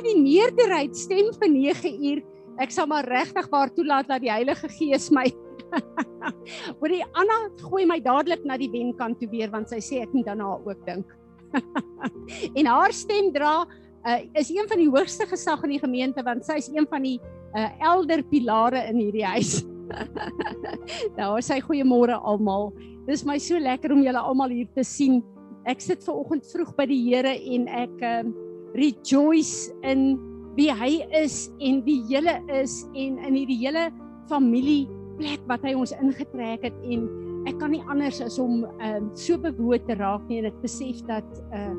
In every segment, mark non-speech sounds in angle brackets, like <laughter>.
dit my die meerderheid stem vir 9 uur. Ek sal maar regtig waar toelaat dat die Heilige Gees my <laughs> Oor die Anna gooi my dadelik na die wenkant toe weer want sy sê ek moet daarna ook dink. <laughs> en haar stem dra uh, is een van die hoogste gesag in die gemeente want sy is een van die uh, elder pilare in hierdie huis. <laughs> nou, sy goeiemôre almal. Dis my so lekker om julle almal hier te sien ek sit ver oggend vroeg by die Here en ek um, rejoice in wie hy is en wie julle is en in hierdie hele familie plek wat hy ons ingetrek het en ek kan nie anders as om um, so bewoond te raak nie en ek besef dat uh,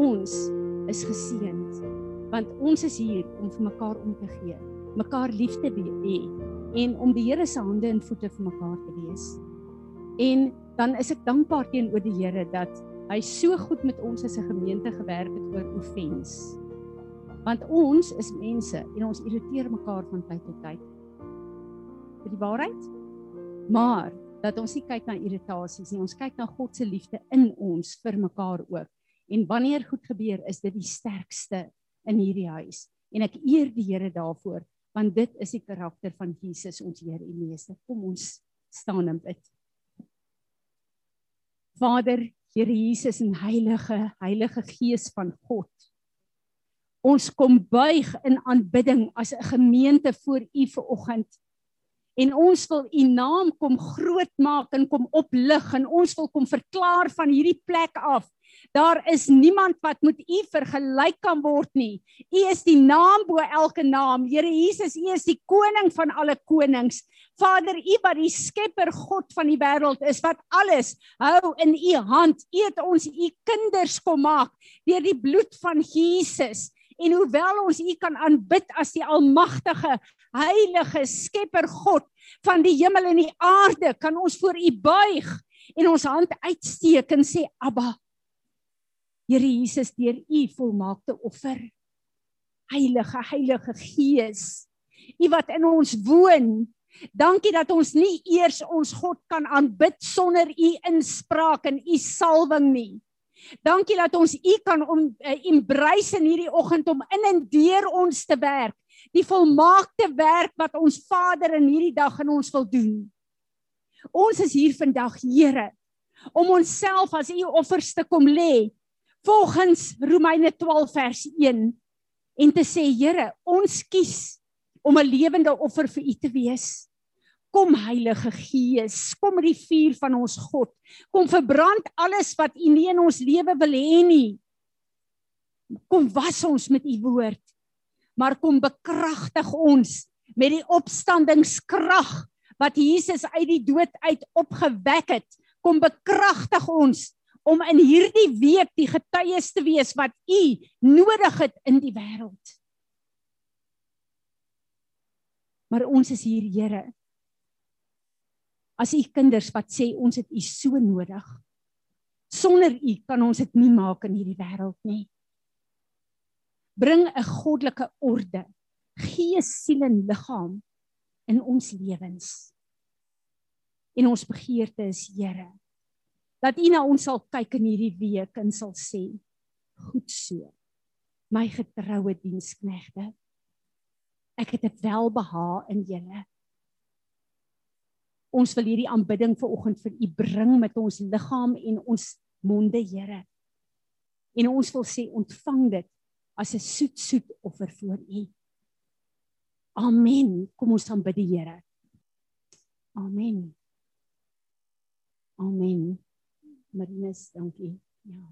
ons is geseënd want ons is hier om vir mekaar om te gee mekaar lief te hê en om die Here se hande en voete vir mekaar te wees. En dan is ek dankbaar teenoor die Here dat hy so goed met ons as 'n gemeente gewerk het oor offens. Want ons is mense en ons irriteer mekaar van tyd tot tyd. Vir die waarheid? Maar dat ons nie kyk na irritasies nie, ons kyk na God se liefde in ons vir mekaar ook. En wanneer goed gebeur, is dit die sterkste in hierdie huis. En ek eer die Here daarvoor, want dit is die karakter van Jesus ons Here en Meester. Kom ons staan en bid. Vader, Here Jesus en Heilige Heilige Gees van God. Ons kom buig in aanbidding as 'n gemeente voor U ver oggend. En ons wil U naam kom groot maak en kom oplig en ons wil kom verklaar van hierdie plek af Daar is niemand wat met U vergelyk kan word nie. U is die naam bo elke naam. Here Jesus, U is die koning van alle konings. Vader, U wat die skepper God van die wêreld is, wat alles hou in U hand. U het ons U kinders kom maak deur die bloed van Jesus. En hoewel ons U kan aanbid as die almagtige, heilige skepper God van die hemel en die aarde, kan ons voor U buig en ons hand uitsteek en sê Abba Here Jesus deur u volmaakte offer. Heilige Heilige Gees, u wat in ons woon. Dankie dat ons nie eers ons God kan aanbid sonder u inspraak en u salwing nie. Dankie dat ons u kan om uh, embrace in hierdie oggend om in en deur ons te werk. Die volmaakte werk wat ons Vader in hierdie dag in ons wil doen. Ons is hier vandag, Here, om onsself as u offers te kom lê volgens Romeine 12 vers 1 en te sê Here, ons kies om 'n lewende offer vir U te wees. Kom Heilige Gees, kom met die vuur van ons God. Kom verbrand alles wat U nie in ons lewe wil hê nie. Kom was ons met U woord. Maar kom bekragtig ons met die opstandingskrag wat Jesus uit die dood uit opgewek het. Kom bekragtig ons om in hierdie week die getuies te wees wat u nodig het in die wêreld. Maar ons is hier, Here. As u kinders wat sê ons het u so nodig. Sonder u kan ons dit nie maak in hierdie wêreld nie. Bring 'n goddelike orde, gees, siel en liggaam in ons lewens. En ons begeerte is, Here, dat U na ons sal kyk in hierdie week en sal sê goed so. My getroue diensknegte ek het 'n welbehae in julle ons wil hierdie aanbidding vir oggend vir U bring met ons liggaam en ons monde Here. En ons wil sê ontvang dit as 'n soet soet offer voor U. Amen. Kom ons aanbid die Here. Amen. Amen Marinus, dankie. Ja.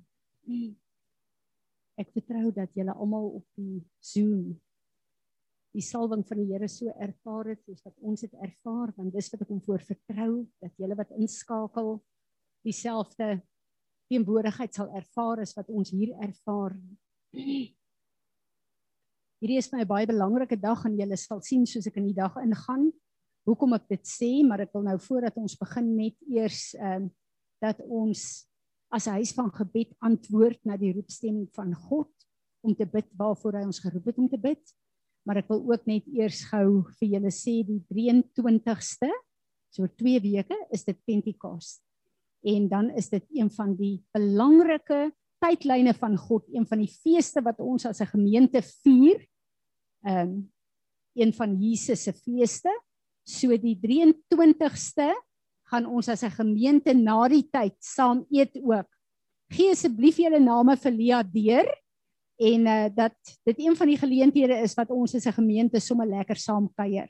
Ek vertrou dat julle almal op die Zoom die salwing van die Here so ervaar het soos wat ons dit ervaar, want dis wat ek hom voor vertrou dat julle wat inskakel dieselfde teenwoordigheid sal ervaar as wat ons hier ervaar. Hierdie is my baie belangrike dag en julle sal sien soos ek in die dag ingaan. Hoekom ek dit sê, maar ek wil nou voordat ons begin net eers ehm uh, dat ons as 'n huis van gebed antwoord na die roepstem van God om te bid waarvoor hy ons geroep het om te bid. maar ek wil ook net eers gou vir julle sê die 23ste, so oor 2 weke is dit Pentekoste. En dan is dit een van die belangrike tydlyne van God, een van die feeste wat ons as 'n gemeente vier. Ehm um, een van Jesus se feeste. So die 23ste gaan ons as 'n gemeente na die tyd saam eet ook. Gee asseblief julle name vir Lia deur en uh dat dit een van die geleenthede is wat ons as 'n gemeente sommer lekker saam kuier.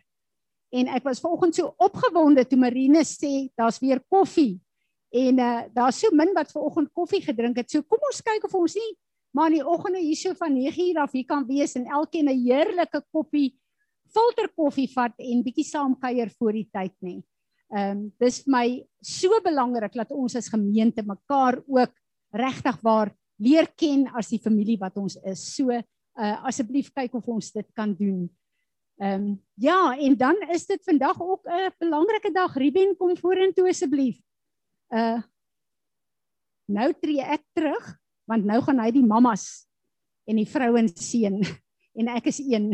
En ek was vanoggend so opgewonde toe Marine sê daar's weer koffie. En uh daar's so min wat vanoggend koffie gedrink het. So kom ons kyk of ons nie maar in die oggende hierso van 9:00 af hier kan wees en elkeen 'n heerlike koppie filter koffie vat en bietjie saam kuier voor die tyd nie. Ehm um, dis vir my so belangrik dat ons as gemeente mekaar ook regtig waar leer ken as die familie wat ons is. So uh asseblief kyk of ons dit kan doen. Ehm um, ja, en dan is dit vandag ook 'n belangrike dag. Ruben kom vorentoe asseblief. Uh nou tree ek terug want nou gaan hy die mammas en die vrouens seën <laughs> en ek is een.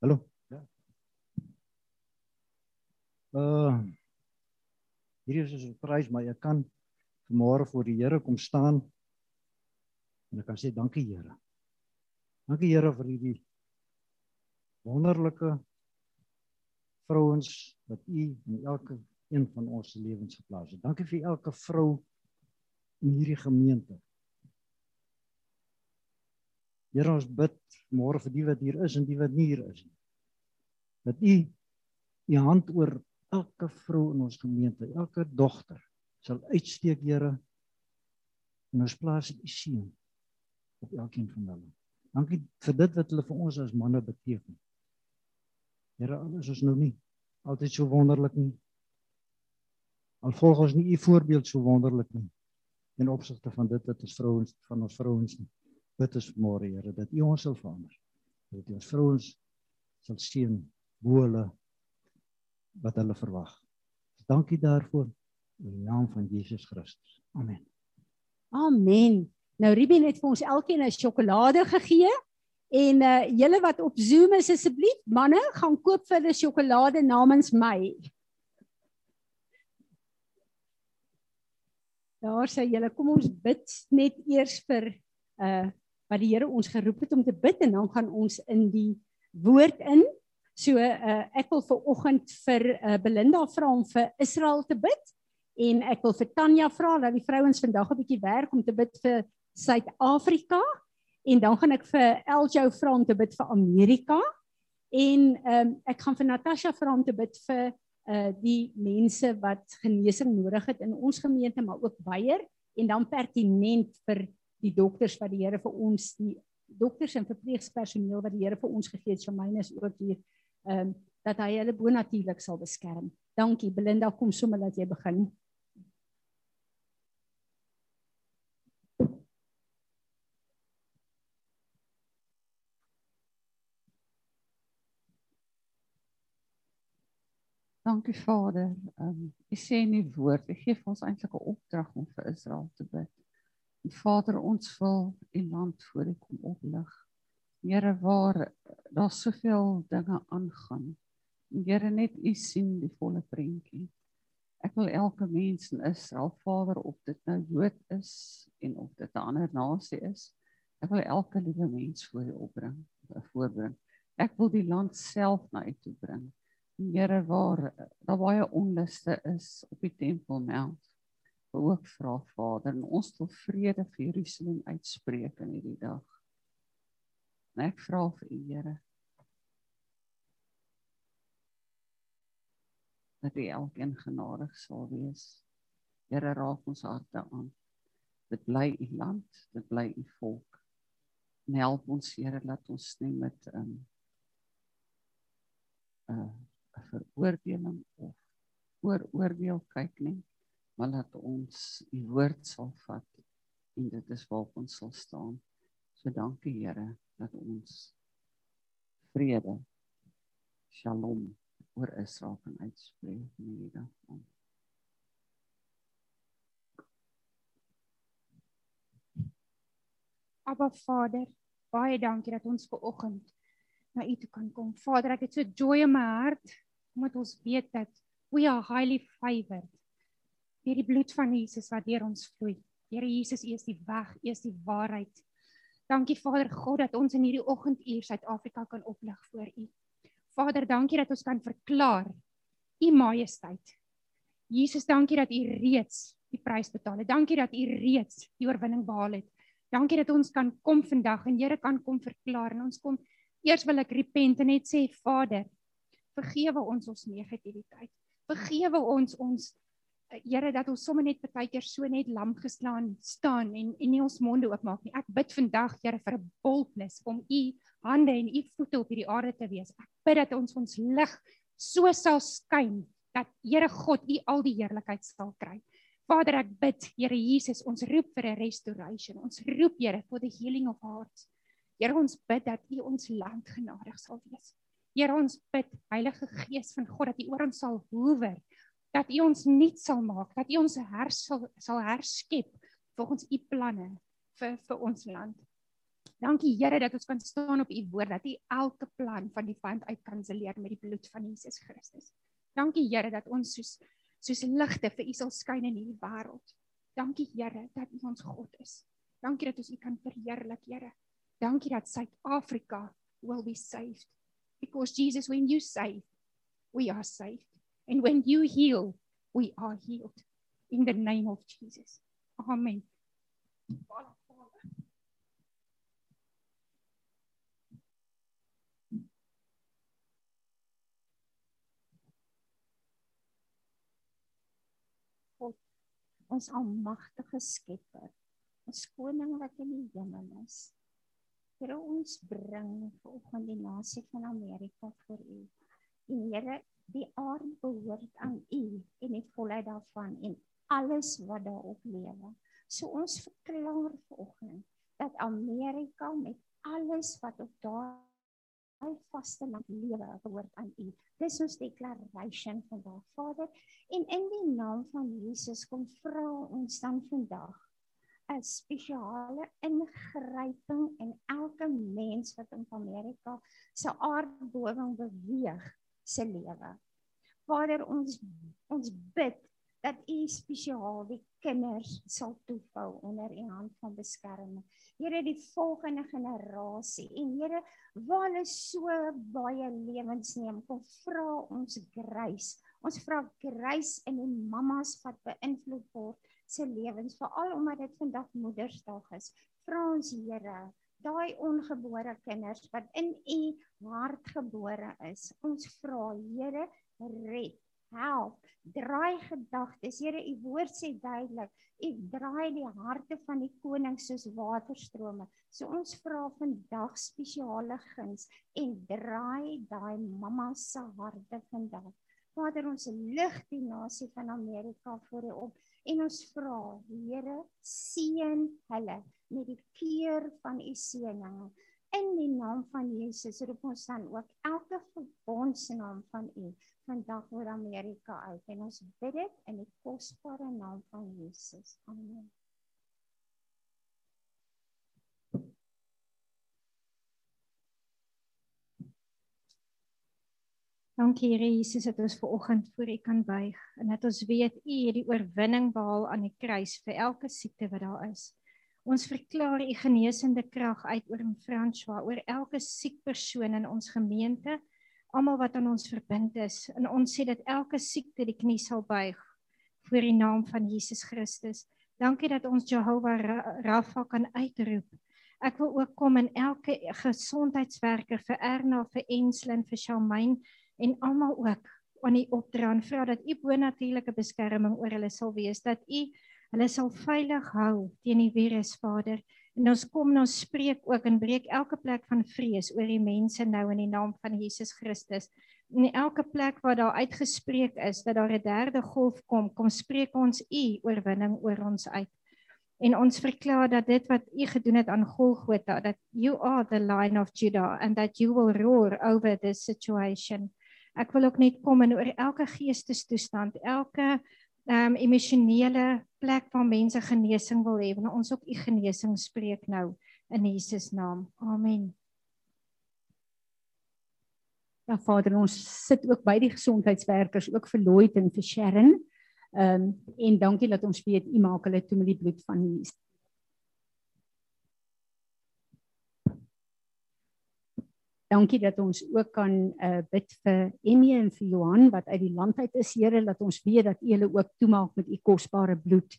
Hallo. Ja. Uh hier is 'n prys maar ek kan vanmôre voor die Here kom staan en ek kan sê dankie Here. Dankie Here vir hierdie wonderlike vrouens wat U in elke een van ons se lewens geplaas het. Dankie vir elke vrou in hierdie gemeente. Here ons bid môre vir die wat hier is en die wat nie hier is nie. Dat U U hand oor elke vrou in ons gemeente, elke dogter sal uitsteek, Here. En ons plaas U seën op elkeen van hulle. Dankie vir dit wat hulle vir ons as manne beteken. Here, alles is nou nie altyd so wonderlik nie. Al volg ons nie U voorbeeld so wonderlik nie in opsigte van dit wat ons vrouens van ons vrouens nie bid ons môre Here dat U ons sal verander. Dat U ons vrouens sal seën bo hulle wat hulle verwag. Dankie daarvoor in die naam van Jesus Christus. Amen. Amen. Nou Ruben het vir ons elkeen 'n sjokolade gegee en uh julle wat op Zoom is asseblief manne gaan koop vir hulle sjokolade namens my. Daar sê julle kom ons bid net eers vir uh wat die Here ons geroep het om te bid en dan gaan ons in die woord in. So uh, ek wil vir oggend vir uh, Belinda vra om vir Israel te bid en ek wil vir Tanya vra dat die vrouens vandag 'n bietjie werk om te bid vir Suid-Afrika en dan gaan ek vir Eljo vra om te bid vir Amerika en um, ek gaan vir Natasha vra om te bid vir uh die mense wat genesing nodig het in ons gemeente maar ook baier en dan pertinent vir die dokters wat die Here vir ons die dokters en verpleegpersoneel wat die Here vir ons gegee het, myne is ook hier ehm um, dat hy hulle bonatuurlik sal beskerm. Dankie Belinda, kom sommer dat jy begin. Dankie Vader. Ehm um, u sê in die woord, u gee vir ons eintlik 'n opdrag om vir Israel te bid. Vader, ons wil U land voor U kom oplig. Here, waar daar soveel dinge aangaan. Here, net U sien die volle prentjie. Ek wil elke mens in Israel, Vader, op dit nou Jood is en of dit 'n ander nasie is, ek wil elke liewe mens voor U opbring, voorbring. Ek wil die land self na U toe bring. Here, waar daar baie onluste is op die Tempelmount ook vra Vader en ons wil vrede vir Jerusalem uitspreek in hierdie dag. En ek vra vir U Here dat U elkeen genadig sal wees. Here raak ons harte aan. Dit bly U land, dit bly U volk. En help ons Here dat ons nie met 'n um, 'n uh, veroordeling of ooroordeel kyk nie maar dat ons u woord sal vat en dit is waar ons sal staan. So dankie Here dat ons vrede Shalom oor Israel kan uitspreek in hierdie dag. Abba Vader, baie dankie dat ons ver oggend na U toe kan kom. Vader, ek het so joy in my hart omdat ons weet dat we are highly favored deur die bloed van Jesus wat deur ons vloei. Here Jesus, U is die weg, U is die waarheid. Dankie Vader God dat ons in hierdie oggenduur Suid-Afrika kan oplig voor U. Vader, dankie dat ons kan verklaar U majesteit. Jesus, dankie dat U reeds die prys betaal het. Dankie dat U reeds die oorwinning behaal het. Dankie dat ons kan kom vandag en Here kan kom verklaar en ons kom eers wil ek repent en net sê Vader, vergewe ons ons negativiteit. Vergewe ons ons Here dat ons sommer net partykeer so net lam geslaan staan en en nie ons monde oopmaak nie. Ek bid vandag Here vir 'n boldness om u hande en u voete op hierdie aarde te wees. Ek bid dat ons ons lig so sal skyn dat Here God u al die heerlikheid sal kry. Vader, ek bid, Here Jesus, ons roep vir 'n restoration. Ons roep, Here, for the healing of hearts. Here, ons bid dat U ons land genadig sal wees. Here, ons bid, Heilige Gees van God, dat U oor ons sal hoewer, dat U ons nuut sal maak, dat U ons hers sal herskep volgens U planne vir vir ons land. Dankie Here dat ons kan staan op U woord dat U elke plan van die vyand uitkanselleer met die bloed van Jesus Christus. Dankie Here dat ons soos soos ligte vir U sal skyn in hierdie wêreld. Dankie Here dat U ons God is. Dankie dat ons U kan verheerlik, Here. Dankie dat Suid-Afrika will be saved. Because Jesus when you save, we are saved. And when you heal, we are healed. In the name of Jesus. Amen. Voilà. ons almagtige Skepper, ons koning wat in die hemel is. Here ons bring vanoggend die nasie van Amerika vir U. En Here, die aarde behoort aan U en die volheid daarvan en alles wat daarop lewe. So ons verklaar vanoggend dat Amerika met alles wat op daar hy vaste land lewe behoort aan U. Dis ons declaration vandag, Vader. En in die naam van Jesus kom vra ons dan vandag 'n spesiale ingryping in elke mens wat in Amerika se aardbewing beweeg se lewe. Vader, ons ons bid dat U spesiaal die kinders sal toefou onder U hand van beskerming. Here die volgende generasie en Here waar hulle so baie lewens neem, kom vra ons grace. Ons vra grace in die mammas wat beïnvloed word se lewens, veral omdat dit vandag Moedersdag is. Vra ons Here daai ongebore kinders wat in u hart gebore is. Ons vra Here red help. Draai gedagtes. Here, u woord sê duidelik, u draai die harte van die koning soos waterstrome. So ons vra vandag spesiale guns en draai daai mamma se harte vandag. Vader, ons lig die nasie van Amerika voor u op en ons vra, Here, seën hulle met die keur van u seëninge. In die naam van Jesus roep ons dan ook elke verbondsnaam van u vandag oor Amerika uit en ons bid dit in die kosbare naam van Jesus. Amen. Dankie Here Jesus dat ons ver oggend voor U kan buig en dat ons weet U het die oorwinning behaal aan die kruis vir elke siekte wat daar is. Ons verklaar U genesende krag uit oor François, oor elke siek persoon in ons gemeente almal wat aan ons verbind is en ons sê dat elke siekte die knie sal buig voor die naam van Jesus Christus. Dankie dat ons Jehovah Rafa kan uitroep. Ek wil ook kom in elke gesondheidswerker vir Erna, vir Enslin, vir Shamaine en almal ook aan u opdra en vra dat u bonatuurlike beskerming oor hulle sal wees, dat u hulle sal veilig hou teen die virus, Vader. En ons kom en ons spreek ook en breek elke plek van vrees oor die mense nou in die naam van Jesus Christus. In elke plek waar daar uitgespreek is dat daar 'n derde golf kom, kom spreek ons u oorwinning oor ons uit. En ons verklaar dat dit wat u gedoen het aan Golgotha, dat you are the lion of Judah and that you will roar over this situation. Ek wil ook net kom en oor elke geestestoestand, elke ehm um, emosionele plek waar mense genesing wil hê, want ons ook u genesing spreek nou in Jesus naam. Amen. Ja Vader, ons sit ook by die gesondheidswerkers, ook vir Lloyd en vir Sharon. Ehm um, en dankie dat ons weet u maak hulle toe met die bloed van Jesus. Dankie dat ons ook kan uh, bid vir Emmy en vir Johan wat uit die land uit is, Here, dat ons weet dat U hulle ook toemaak met U kosbare bloed.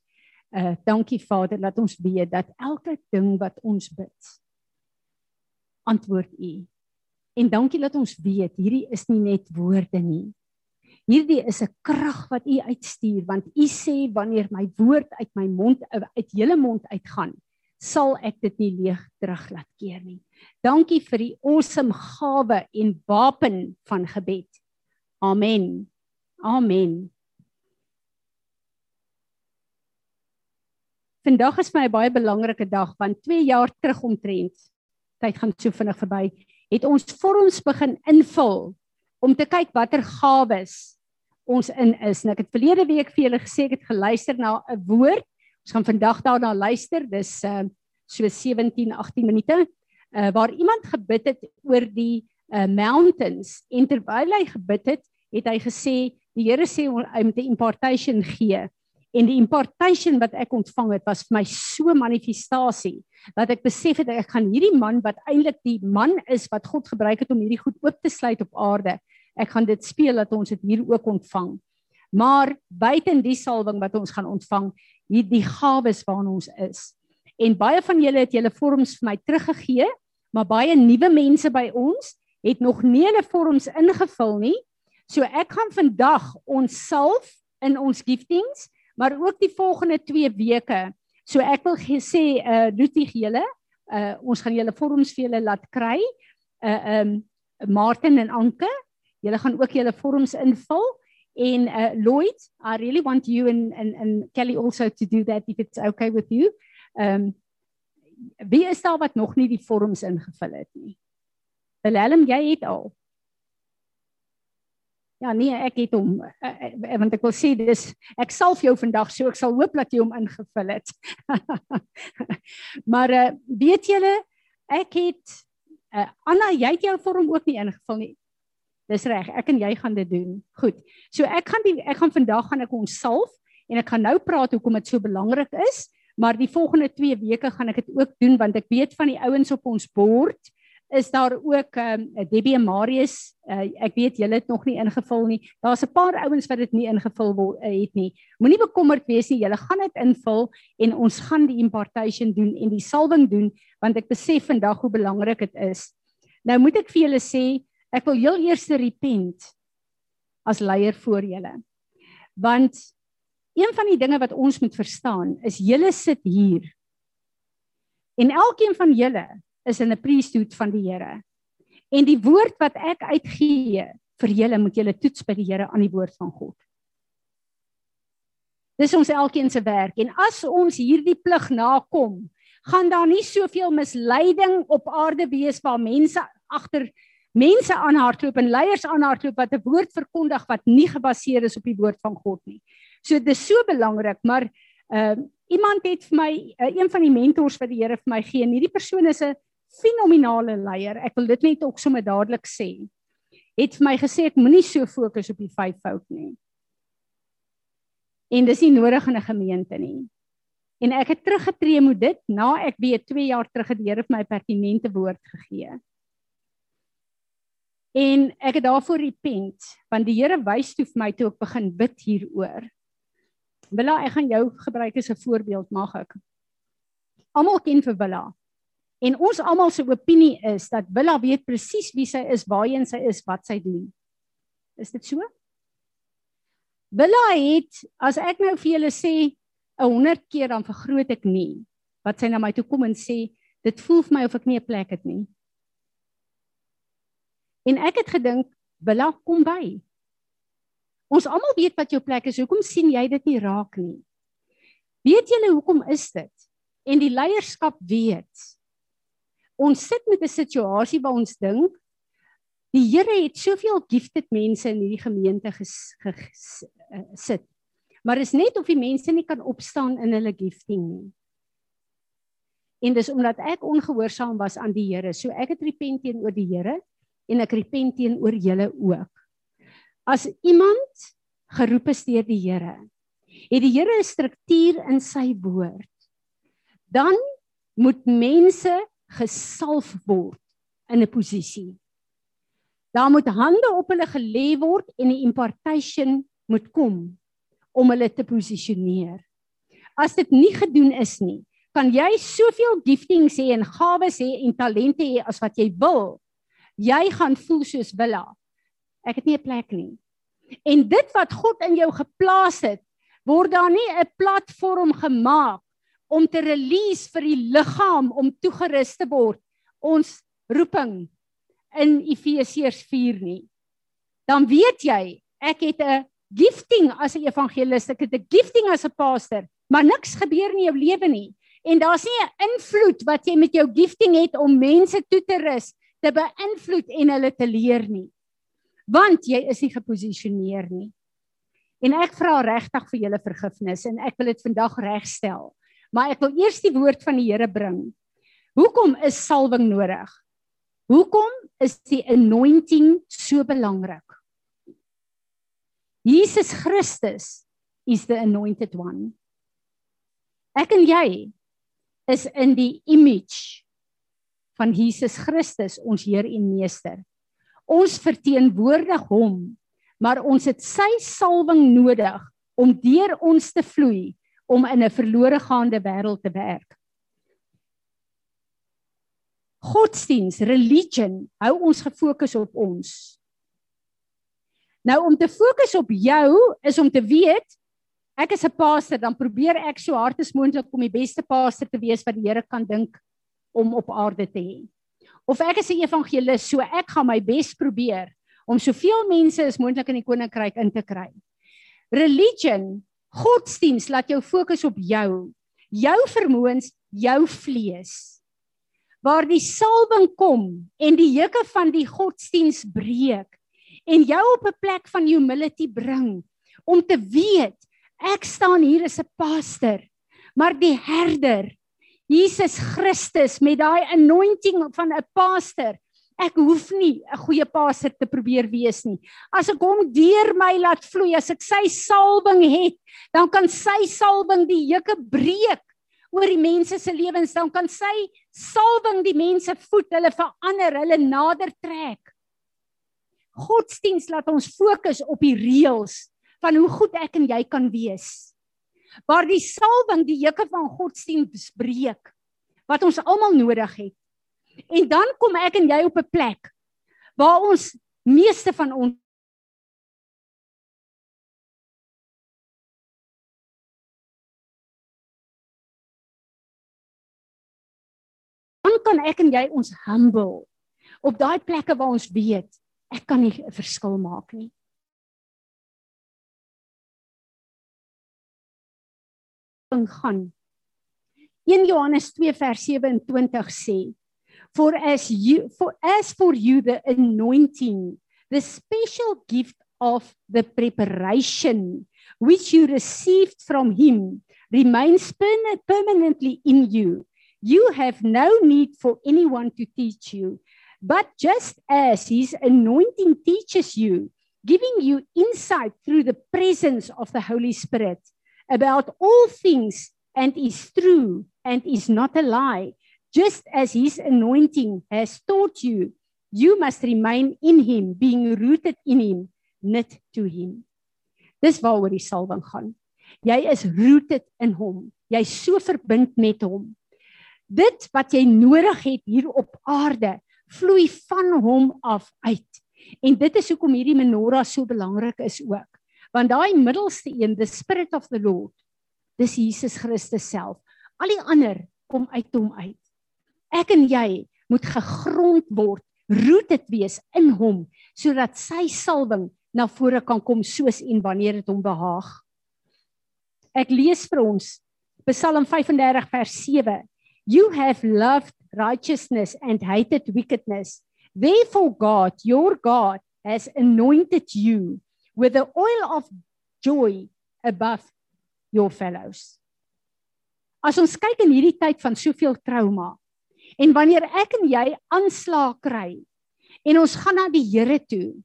Uh dankie Vader dat ons weet dat elke ding wat ons bid antwoord U. En dankie dat ons weet hierdie is nie net woorde nie. Hierdie is 'n krag wat U uitstuur want U sê wanneer my woord uit my mond uit julle mond uitgaan, sal ek dit nie leeg terug laat keer nie. Dankie vir die awesome gawe en wapen van gebed. Amen. Amen. Vandag is my 'n baie belangrike dag want 2 jaar terug omtrent tyd gaan so vinnig verby het ons vorms begin invul om te kyk watter gawes ons in is. En ek het verlede week vir julle gesê ek het geluister na 'n woord Ons gaan vandag daarna luister. Dis uh so 17 18 minute uh waar iemand gebid het oor die uh mountains en terwyl hy gebid het, het hy gesê die Here sê hy moet 'n impartation gee. En die impartation wat ek ontvang het was vir my so manifestasie dat ek besef het ek gaan hierdie man wat eintlik die man is wat God gebruik het om hierdie goed oop te sluit op aarde. Ek gaan dit speel dat ons dit hier ook ontvang. Maar buiten die salwing wat ons gaan ontvang, hier die gawes waarna ons is. En baie van julle het julle vorms vir my teruggegee, maar baie nuwe mense by ons het nog nie hulle vorms ingevul nie. So ek gaan vandag ons salf in ons giftings, maar ook die volgende 2 weke. So ek wil sê uh Lutie julle, uh ons gaan julle vorms vir julle laat kry. Uh um Martin en Anke, julle gaan ook julle vorms invul. And uh, Lloyd, I really want you and, and, and Kelly also to do that if it's okay with you. Um, wie is daar wat nog nie die vorms ingevul het nie? Willem, jy het al. Ja, nee, ek het hom uh, uh, want ek wil sê dis ek sal vir jou vandag so ek sal hoop dat jy hom ingevul het. <laughs> maar uh, weet julle, ek het uh, Anna, jy het jou vorm ook nie ingevul nie. Dis reg, ek en jy gaan dit doen. Goed. So ek gaan die ek gaan vandag gaan ek ons salf en ek gaan nou praat hoekom dit so belangrik is, maar die volgende 2 weke gaan ek dit ook doen want ek weet van die ouens op ons bord is daar ook ehm um, Debbie en Marius. Uh, ek weet julle het nog nie ingevul nie. Daar's 'n paar ouens wat dit nie ingevul word uh, het nie. Moenie bekommerd wees nie. Julle gaan dit invul en ons gaan die impartation doen en die salwing doen want ek besef vandag hoe belangrik dit is. Nou moet ek vir julle sê, Ek wil heel eers repent as leier voor julle. Want een van die dinge wat ons moet verstaan is julle sit hier. En elkeen van julle is in 'n priesthood van die Here. En die woord wat ek uitgee vir julle moet julle toets by die Here aan die woord van God. Dis ons elkeen se werk en as ons hierdie plig nakom, gaan daar nie soveel misleiding op aarde wees waar mense agter mense aanhardloop en leiers aanhardloop wat 'n woord verkondig wat nie gebaseer is op die woord van God nie. So dit is so belangrik, maar ehm uh, iemand het vir my uh, een van die mentors wat die Here vir my gee en hierdie persoon is 'n fenominale leier. Ek wil dit net ook sommer dadelik sê. Het vir my gesê ek moenie so fokus op die vyf fout nie. En dis nie nodig in 'n gemeente nie. En ek het teruggetree met dit na ek weet 2 jaar terug het die Here vir my pertinente woord gegee. En ek het daarvoor repent want die Here wys toe vir my toe ek begin bid hieroor. Willa, ek gaan jou gebruik as 'n voorbeeld, mag ek? Almal ken vir Willa. En ons almal se opinie is dat Willa weet presies wie sy is, waarheen sy is, wat sy doen. Is dit so? Willa het as ek nou vir julle sê 'n 100 keer dan vergroot ek nie wat sy na my toe kom en sê dit voel vir my of ek nie 'n plek het nie. En ek het gedink, "Billa, kom by." Ons almal weet wat jou plek is. Hoekom sien jy dit nie raak nie? Weet julle hoekom is dit? En die leierskap weet. Ons sit met 'n situasie waar ons dink Die Here het soveel gifted mense in hierdie gemeente ges- ge- ges- eh, sit. Maar is net of die mense nie kan opstaan in hulle gifting nie. En dis omdat ek ongehoorsaam was aan die Here. So ek het repent teenoor die Here en ek repent teenoor julle ook. As iemand geroep is deur die Here, het die Here 'n struktuur in sy woord. Dan moet mense gesalf word in 'n posisie. Daar moet hande op hulle gelê word en 'n impartation moet kom om hulle te posisioneer. As dit nie gedoen is nie, kan jy soveel giftings hê en gawes hê en talente hê as wat jy wil. Jy gaan voel soos Willa. Ek het nie 'n plek nie. En dit wat God in jou geplaas het, word daar nie 'n platform gemaak om te release vir die liggaam om toegerus te word. Ons roeping in Efesiërs 4 nie. Dan weet jy, ek het 'n gifting as 'n evangelis, ek het 'n gifting as 'n pastor, maar niks gebeur in jou lewe nie. En daar's nie 'n invloed wat jy met jou gifting het om mense toe te rus, te beïnvloed en hulle te leer nie. Want jy is nie geposisioneer nie. En ek vra regtig vir julle vergifnis en ek wil dit vandag regstel. Maar ek wil eers die woord van die Here bring. Hoekom is salwing nodig? Hoekom is die anointing so belangrik? Jesus Christus is the anointed one. Ek en jy is in die image van Jesus Christus, ons Heer en Meester. Ons verteenwoordig hom, maar ons het sy salwing nodig om deur ons te vloei om in 'n verlore gaande wêreld te werk. Godsdiens, religion hou ons gefokus op ons. Nou om te fokus op jou is om te weet ek is 'n pastor, dan probeer ek so hard as moontlik om die beste pastor te wees wat die Here kan dink om op aarde te hê. Of ek is 'n evangelis, so ek gaan my bes probeer om soveel mense as moontlik in die koninkryk in te kry. Religion, godsdiens laat jou fokus op jou, jou vermoëns, jou vlees. Waar die salwing kom en die juke van die godsdiens breek en jou op 'n plek van humility bring om te weet ek staan hier as 'n pastor, maar die herder Jesus Christus met daai anointing van 'n pastor. Ek hoef nie 'n goeie pastor te probeer wees nie. As ek hom deur my laat vloei, as ek sy salwing het, dan kan sy salwing die juke breek oor die mense se lewens, dan kan sy salwing die mense voed, hulle verander, hulle nader trek. Godsdiens laat ons fokus op die reëls van hoe goed ek en jy kan wees. Waar die salwing die juke van godsdiens breek wat ons almal nodig het. En dan kom ek en jy op 'n plek waar ons meeste van ons dan kan ek en jy ons humble op daai plekke waar ons weet ek kan nie 'n verskil maak nie. Gaan 1 Johannes 2 vers 27 sê for as you for as for you the anointing the special gift of the preparation which you received from him remains permanently in you. You have no need for anyone to teach you but just as his anointing teaches you giving you insight through the presence of the holy spirit about all things and is true and is not a lie. Just as his anointing has taught you you must remain in him being rooted in him knit to him. Dis waaroor die salwing gaan. Jy is rooted in hom. Jy's so verbind met hom. Dit wat jy nodig het hier op aarde vloei van hom af uit. En dit is hoekom hierdie menorah so belangrik is ook want daai middelste een the spirit of the lord dis Jesus Christus self. Al die ander kom uit hom uit. Ek en jy moet gegrond word rooted wees in hom sodat sy salwing na vore kan kom soos en wanneer dit hom behaag. Ek lees vir ons Psalm 35 vers 7 you have loved righteousness and hated wickedness. Therefore God, your God has anointed you with the oil of joy above your fellows. As ons kyk in hierdie tyd van soveel trauma en wanneer ek en jy aanslag kry en ons gaan na die Here toe,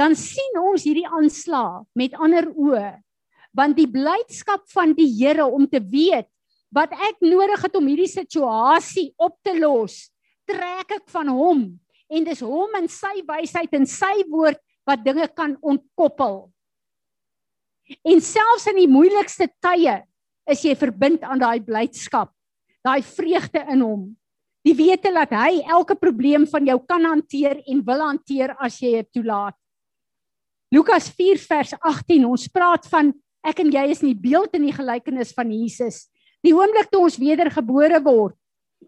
dan sien ons hierdie aanslag met ander oë want die blydskap van die Here om te weet wat ek nodig het om hierdie situasie op te los, trek ek van hom en dis hom en sy wysheid en sy woord wat dinge kan ontkoppel. En selfs in die moeilikste tye is jy verbind aan daai blydskap, daai vreugde in hom. Die wete dat hy elke probleem van jou kan hanteer en wil hanteer as jy dit toelaat. Lukas 4 vers 18 ons praat van ek en jy is in die beeld en die gelykenis van Jesus. Die oomblik toe ons wedergebore word,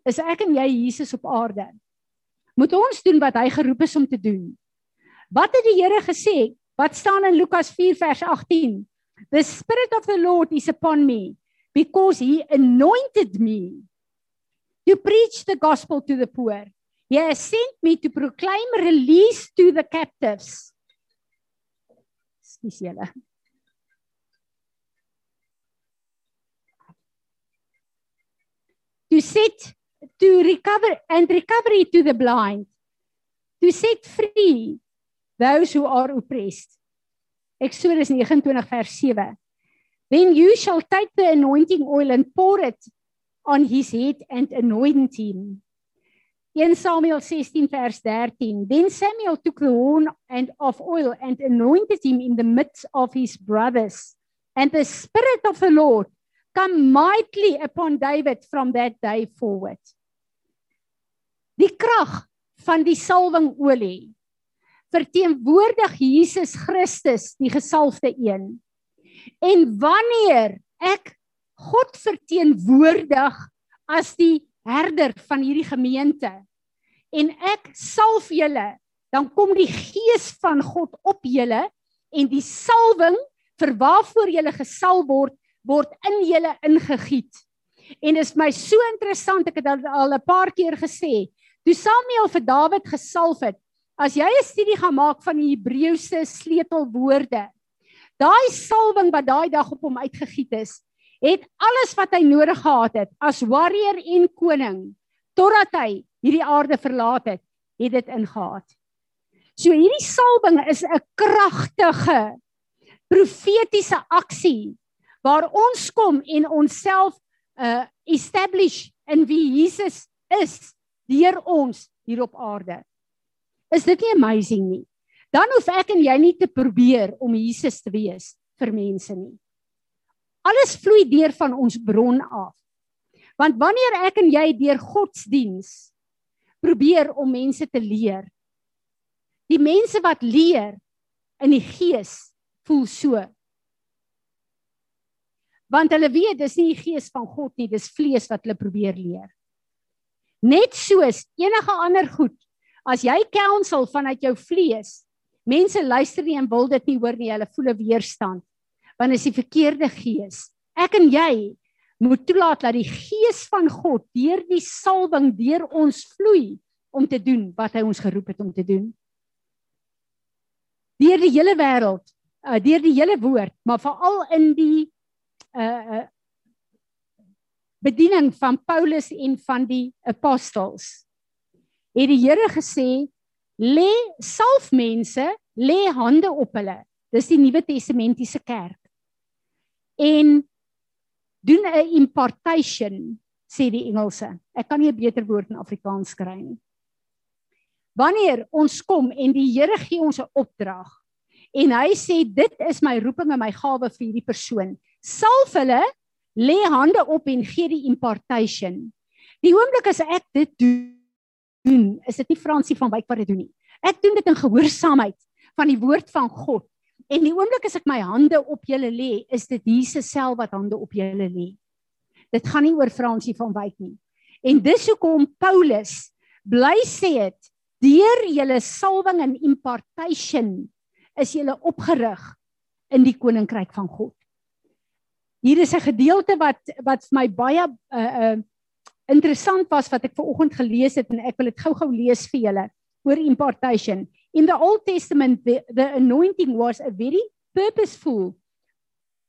is ek en jy Jesus op aarde. Moet ons doen wat hy geroep is om te doen. Wat het die Here gesê? Wat staan in Lukas 4 vers 18? The spirit of the Lord is upon me because he anointed me to preach the gospel to the poor. He has sent me to proclaim release to the captives. Dis julle. To set to recover and recovery to the blind. To set free those who are oppressed. Exodus 29 vers 7. Then you shall take the anointing oil and pour it on his head and anoint him. 1 Samuel 16 vers 13. Then Samuel took the horn and of oil and anointed him in the midst of his brothers. And the spirit of the Lord come mightily upon David from that day forward. Die krag van die salwing olie verteenwoordig Jesus Christus, die gesalfde een. En wanneer ek God verteenwoordig as die herder van hierdie gemeente en ek salf julle, dan kom die gees van God op julle en die salwing vir waarvoor julle gesal word, word in julle ingegiet. En dit is my so interessant, ek het al 'n paar keer gesê, toe Samuel vir Dawid gesalf het, As jy 'n studie gaan maak van die Hebreëse sleutelwoorde, daai salwing wat daai dag op hom uitgegiet is, het alles wat hy nodig gehad het as warrior en koning totdat hy hierdie aarde verlaat het, het dit ingehaat. So hierdie salwing is 'n kragtige profetiese aksie waar ons kom en onsself uh establish in wie Jesus is deur ons hier op aarde. Is dit nie amazing nie? Dan hoef ek en jy nie te probeer om Jesus te wees vir mense nie. Alles vloei deur van ons bron af. Want wanneer ek en jy deur godsdiens probeer om mense te leer, die mense wat leer in die gees voel so. Want hulle weet dis nie die gees van God nie, dis vlees wat hulle probeer leer. Net soos enige ander goed As jy counsel vanuit jou vlees, mense luister nie en wil dit nie hoor nie, hulle voel 'n weerstand. Want is die verkeerde gees. Ek en jy moet toelaat dat die gees van God deur die salwing deur ons vloei om te doen wat hy ons geroep het om te doen. Deur die hele wêreld, uh, deur die hele woord, maar veral in die uh bediening van Paulus en van die apostels het die Here gesê lê salf mense, lê hande op hulle. Dis die Nuwe Testamentiese kerk. En doen 'n impartation sê die Engelse. Ek kan nie 'n beter woord in Afrikaans kry nie. Wanneer ons kom en die Here gee ons 'n opdrag en hy sê dit is my roeping en my gawe vir hierdie persoon. Salf hulle, lê hande op en gee die impartation. Die oomblik as ek dit doen doen, is dit nie Fransie van Wyk wat dit doen nie. Ek doen dit in gehoorsaamheid van die woord van God. En die oomblik as ek my hande op julle lê, is dit Jesus self wat hande op julle lê. Dit gaan nie oor Fransie van Wyk nie. En dis hoekom Paulus bly sê dit deur julle salwing en impartation is julle opgerig in die koninkryk van God. Hier is 'n gedeelte wat wat vir my baie uh uh interessant was wat ek ver oggend gelees het en ek wil dit gou-gou lees vir julle. oor impartation. In the Old Testament the, the anointing was a very purposeful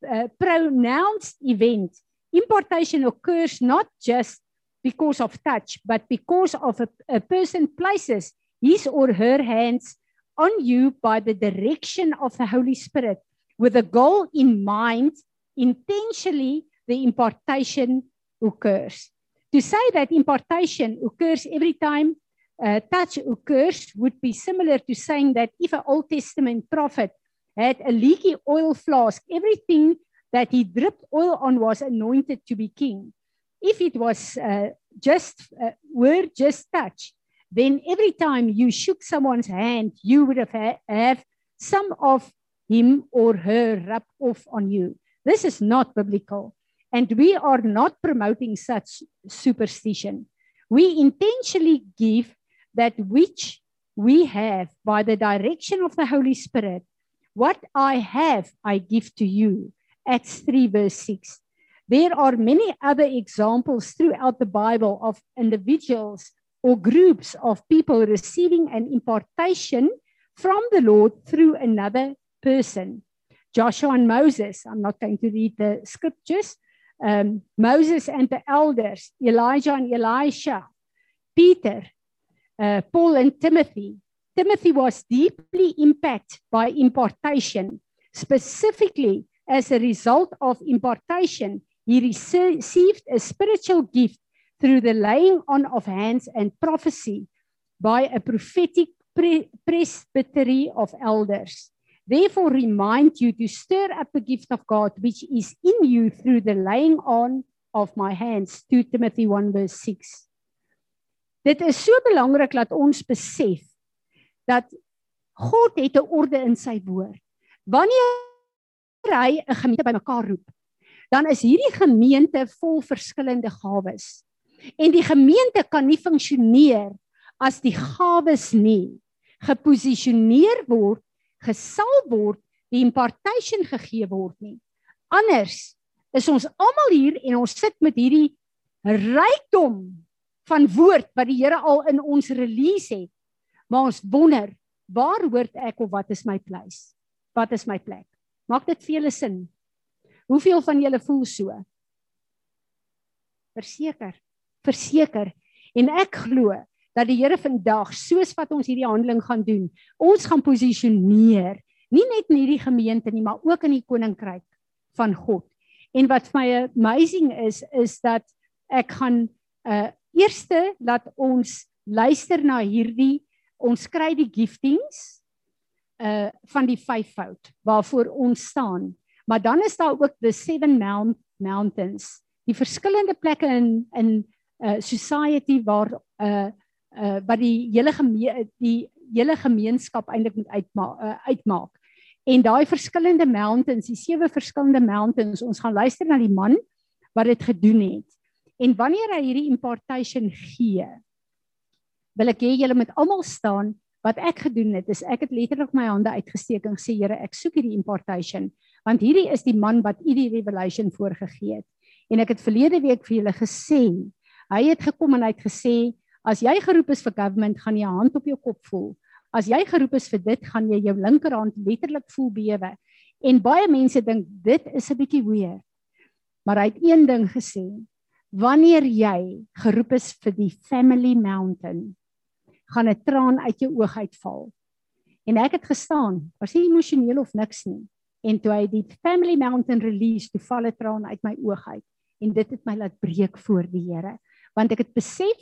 uh, pronounced event. Impartation occurs not just because of touch, but because of a, a person places his or her hands on you by the direction of the Holy Spirit with a goal in mind, intentionally the impartation occurs. To say that importation occurs every time uh, touch occurs would be similar to saying that if an Old Testament prophet had a leaky oil flask, everything that he dripped oil on was anointed to be king. If it was uh, just uh, word just touch, then every time you shook someone's hand, you would have ha- have some of him or her rub off on you. This is not biblical, and we are not promoting such superstition. We intentionally give that which we have by the direction of the Holy Spirit. What I have, I give to you. Acts 3, verse 6. There are many other examples throughout the Bible of individuals or groups of people receiving an impartation from the Lord through another person. Joshua and Moses, I'm not going to read the scriptures. Um, Moses and the elders, Elijah and Elisha, Peter, uh, Paul and Timothy. Timothy was deeply impacted by impartation, specifically as a result of impartation. He received a spiritual gift through the laying on of hands and prophecy by a prophetic pre- presbytery of elders. Therefore, remind you to stir up the gift of God which is in you through the laying on of my hands. 2 Timothy 1 verse 6. Dit is so belangrik dat ons besef dat God het 'n orde in sy woord. Wanneer hy 'n gemeente bymekaar roep, dan is hierdie gemeente vol verskillende gawes. En die gemeente kan nie funksioneer as die gawes nie geposisioneer word, gesal word, die impartation gegee word nie. Anders is ons almal hier en ons sit met hierdie rykdom van woord wat die Here al in ons release het. Maar ons wonder, waar hoort ek of wat is my plek? Wat is my plek? Maak dit vir julle sin? Hoeveel van julle voel so? Verseker, verseker. En ek glo dat die Here vandag, soos wat ons hierdie handeling gaan doen, ons gaan posisioneer, nie net in hierdie gemeente nie, maar ook in die koninkryk van God. En wat vir my amazing is, is dat ek gaan uh eerste laat ons luister na hierdie ons kry die giftings uh van die vyfvoud waarvoor ons staan. Maar dan is daar ook the seven mount, mountains. Die verskillende plekke in in uh society waar uh uh wat die hele geme die hele gemeenskap eintlik moet uitmaak uh, uitmaak. En daai verskillende mountains, die sewe verskillende mountains, ons gaan luister na die man wat dit gedoen het. En wanneer hy hierdie impartation gee, wil ek hê julle moet almal staan. Wat ek gedoen het is ek het letterlik my hande uitgesteek en gesê Here, ek soek hierdie impartation want hierdie is die man wat u die revelation voorgegee het. En ek het verlede week vir julle gesê, hy het gekom en hy het gesê as jy geroep is vir government, gaan jy 'n hand op jou kop voel. As jy geroep is vir dit, gaan jy jou linkerhand letterlik voel bewe. En baie mense dink dit is 'n bietjie weird. Maar hy het een ding gesê, wanneer jy geroep is vir die family mountain gaan 'n traan uit jou oog uitval en ek het gestaan was nie emosioneel of niks nie en toe hy die family mountain release toe val 'n traan uit my oog uit en dit het my laat breek voor die Here want ek het besef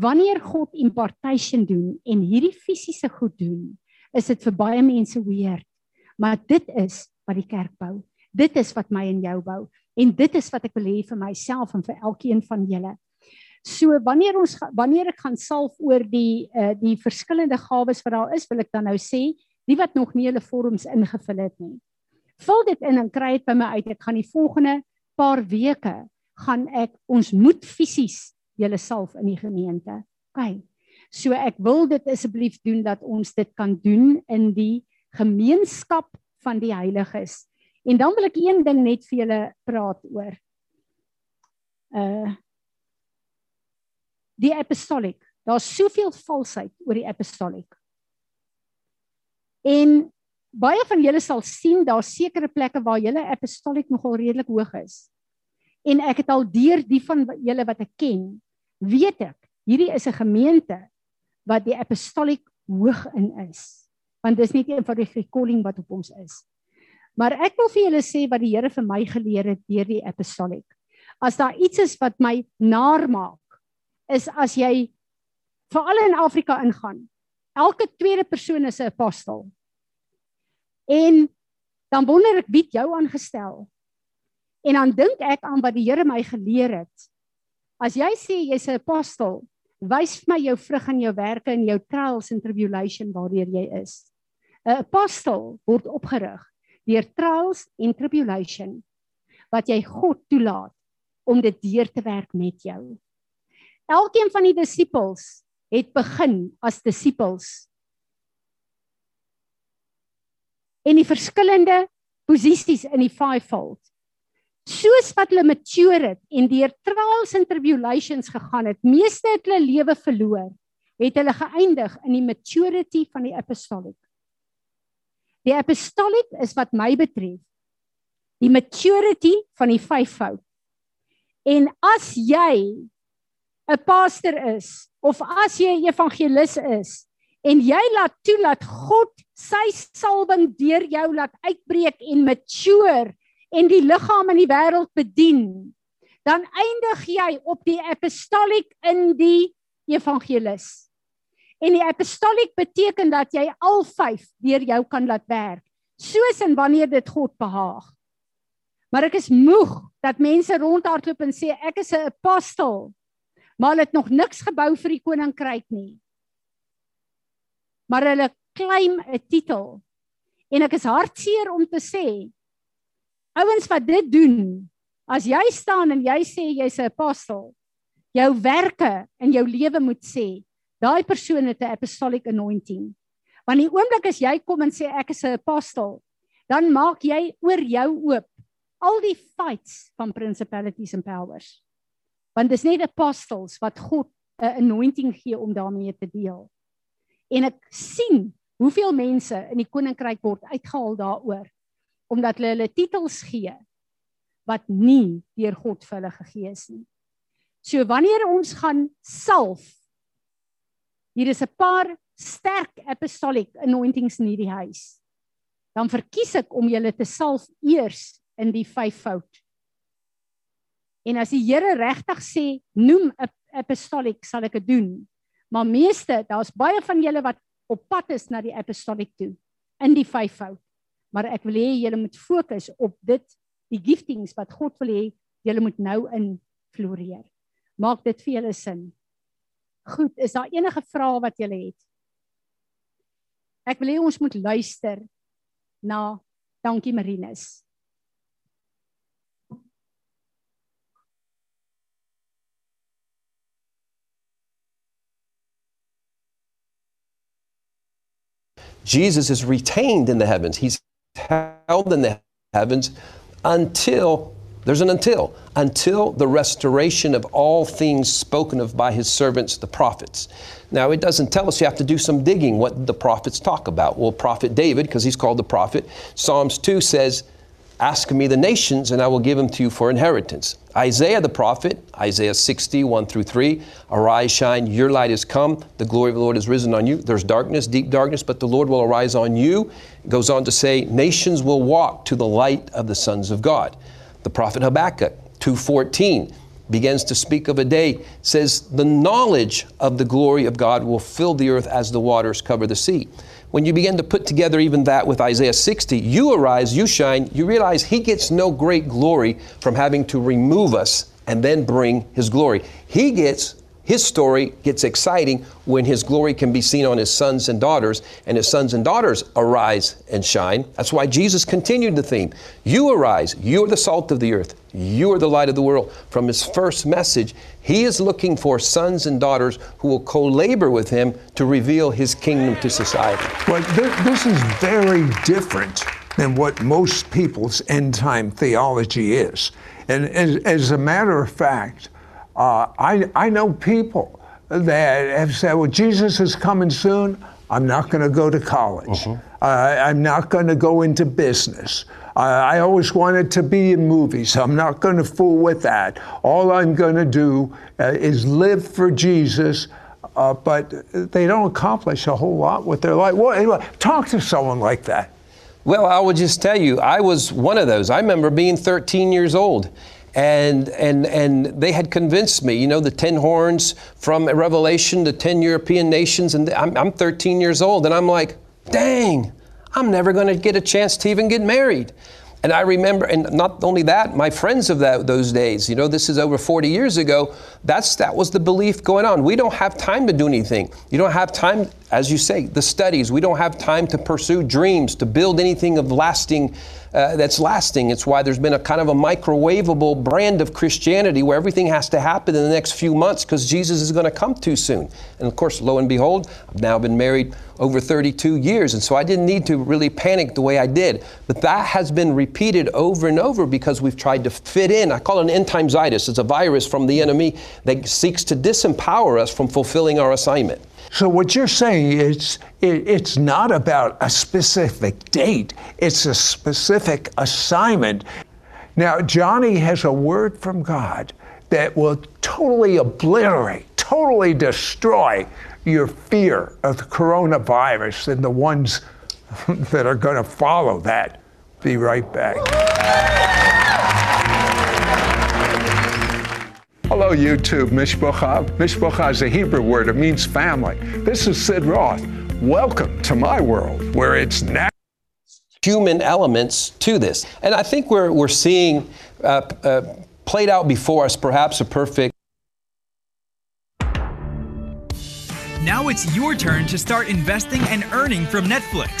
wanneer God impartation doen en hierdie fisiese goed doen is dit vir baie mense weird maar dit is wat die kerk bou dit is wat my en jou bou En dit is wat ek wil hê vir myself en vir elkeen van julle. So wanneer ons wanneer ek gaan salf oor die uh die verskillende gawes wat daar is, wil ek dan nou sê, die wat nog nie hulle vorms ingevul het nie. Vul dit in en kry dit by my uit. Ek gaan die volgende paar weke gaan ek ons moet fisies julle salf in die gemeente. OK. So ek wil dit asseblief doen dat ons dit kan doen in die gemeenskap van die heiliges. En dan wil ek een ding net vir julle praat oor. Uh die apostolic. Daar's soveel valsheid oor die apostoliek. En baie van julle sal sien daar's sekere plekke waar julle apostoliek nogal redelik hoog is. En ek het al deur die van julle wat ek ken, weet ek, hierdie is 'n gemeente wat die apostoliek hoog in is. Want dis nie net vir die calling wat op ons is. Maar ek wil vir julle sê wat die Here vir my geleer het deur die apostoliek. As daar iets is wat my naar maak, is as jy veral in Afrika ingaan. Elke tweede persoon is 'n apostel. En dan wonder ek wie jou aangestel. En dan dink ek aan wat die Here my geleer het. As jy sê jy's 'n apostel, wys vir my jou vrug in jou werke en jou trials and tribulation waardeur jy is. 'n Apostel word opgerig deur trials en tribulation wat jy God toelaat om dit deur te werk met jou. Elkeen van die disippels het begin as disippels. En die verskillende posisies in die fivefold. Soos wat hulle mature het en deur trials and tribulations gegaan het, meeste het hulle lewe verloor, het hulle geëindig in die maturity van die apostolic. Die apostolic is wat my betref die maturity van die vyfvoud. En as jy 'n pastor is of as jy 'n evangelis is en jy laat toe dat God sy salwing deur jou laat uitbreek en mature en die liggaam in die wêreld bedien dan eindig jy op die apostolic in die evangelis en die apostolic beteken dat jy al vyf deur jou kan laat werk soos en wanneer dit God behaag maar ek is moeg dat mense rondhardloop en sê ek is 'n apostel maar hulle het nog niks gebou vir die koninkryk nie. Maar hulle claim 'n titel. En ek is hartseer om te sê ouens wat dit doen, as jy staan en jy sê jy's 'n apostel, jou werke in jou lewe moet sê, daai persoon het 'n apostolic anointing. Want die oomblik as jy kom en sê ek is 'n apostel, dan maak jy oor jou oop al die fights van principalities and powers want dis net apostles wat God 'n anointing gee om daarmee te deel. En ek sien hoeveel mense in die koninkryk word uitgehaal daaroor omdat hulle hulle titels gee wat nie deur God vir hulle gegee is nie. So wanneer ons gaan salf hier is 'n paar sterk apostolic anointings in hierdie huis. Dan verkies ek om julle te salf eers in die vyfvoud En as die Here regtig sê noem 'n apostolic sal ek dit doen. Maar meeste, daar's baie van julle wat op pad is na die apostolic toe in die vyfvoud. Maar ek wil hê julle moet fokus op dit, die giftings wat God wil hê julle moet nou in floreer. Maak dit vir julle sin. Goed, is daar enige vrae wat julle het? Ek wil hê ons moet luister na Dankie Marinus. Jesus is retained in the heavens. He's held in the heavens until, there's an until, until the restoration of all things spoken of by his servants, the prophets. Now, it doesn't tell us you have to do some digging what the prophets talk about. Well, prophet David, because he's called the prophet, Psalms 2 says, Ask me the nations, and I will give them to you for inheritance. Isaiah the prophet, Isaiah 60, 1 through 3, Arise, shine, your light is come, the glory of the Lord is risen on you. There's darkness, deep darkness, but the Lord will arise on you. It goes on to say, Nations will walk to the light of the sons of God. The prophet Habakkuk, 214, begins to speak of a day, says, The knowledge of the glory of God will fill the earth as the waters cover the sea when you begin to put together even that with Isaiah 60, you arise, you shine, you realize he gets no great glory from having to remove us and then bring his glory. He gets his story gets exciting when his glory can be seen on his sons and daughters, and his sons and daughters arise and shine. That's why Jesus continued the theme. You arise, you are the salt of the earth, you are the light of the world. From his first message, he is looking for sons and daughters who will co labor with him to reveal his kingdom to society. But th- this is very different than what most people's end time theology is. And as, as a matter of fact, uh, I, I know people that have said, well, Jesus is coming soon. I'm not going to go to college. Uh, I'm not going to go into business. Uh, I always wanted to be in movies. I'm not going to fool with that. All I'm going to do uh, is live for Jesus. Uh, but they don't accomplish a whole lot with their life. Well, anyway, talk to someone like that. Well, I will just tell you, I was one of those. I remember being 13 years old. And, and, and they had convinced me, you know, the 10 horns from Revelation, the 10 European nations, and I'm, I'm 13 years old, and I'm like, dang, I'm never going to get a chance to even get married. And I remember, and not only that, my friends of that, those days, you know, this is over 40 years ago, that's, that was the belief going on. We don't have time to do anything. You don't have time, as you say, the studies. We don't have time to pursue dreams, to build anything of lasting, uh, that's lasting. It's why there's been a kind of a microwavable brand of Christianity where everything has to happen in the next few months because Jesus is going to come too soon. And of course, lo and behold, I've now been married over 32 years. And so I didn't need to really panic the way I did. But that has been repeated over and over because we've tried to fit in. I call it an end timesitis. It's a virus from the enemy that seeks to disempower us from fulfilling our assignment. So what you're saying is it, it's not about a specific date, it's a specific assignment. Now, Johnny has a word from God that will totally obliterate, totally destroy your fear of the coronavirus and the ones <laughs> that are going to follow that. Be right back. Hello, YouTube, Mishpocha. Mishpocha is a Hebrew word, it means family. This is Sid Roth. Welcome to my world where it's now. human elements to this. And I think we're, we're seeing uh, uh, played out before us perhaps a perfect Now it's your turn to start investing and earning from Netflix.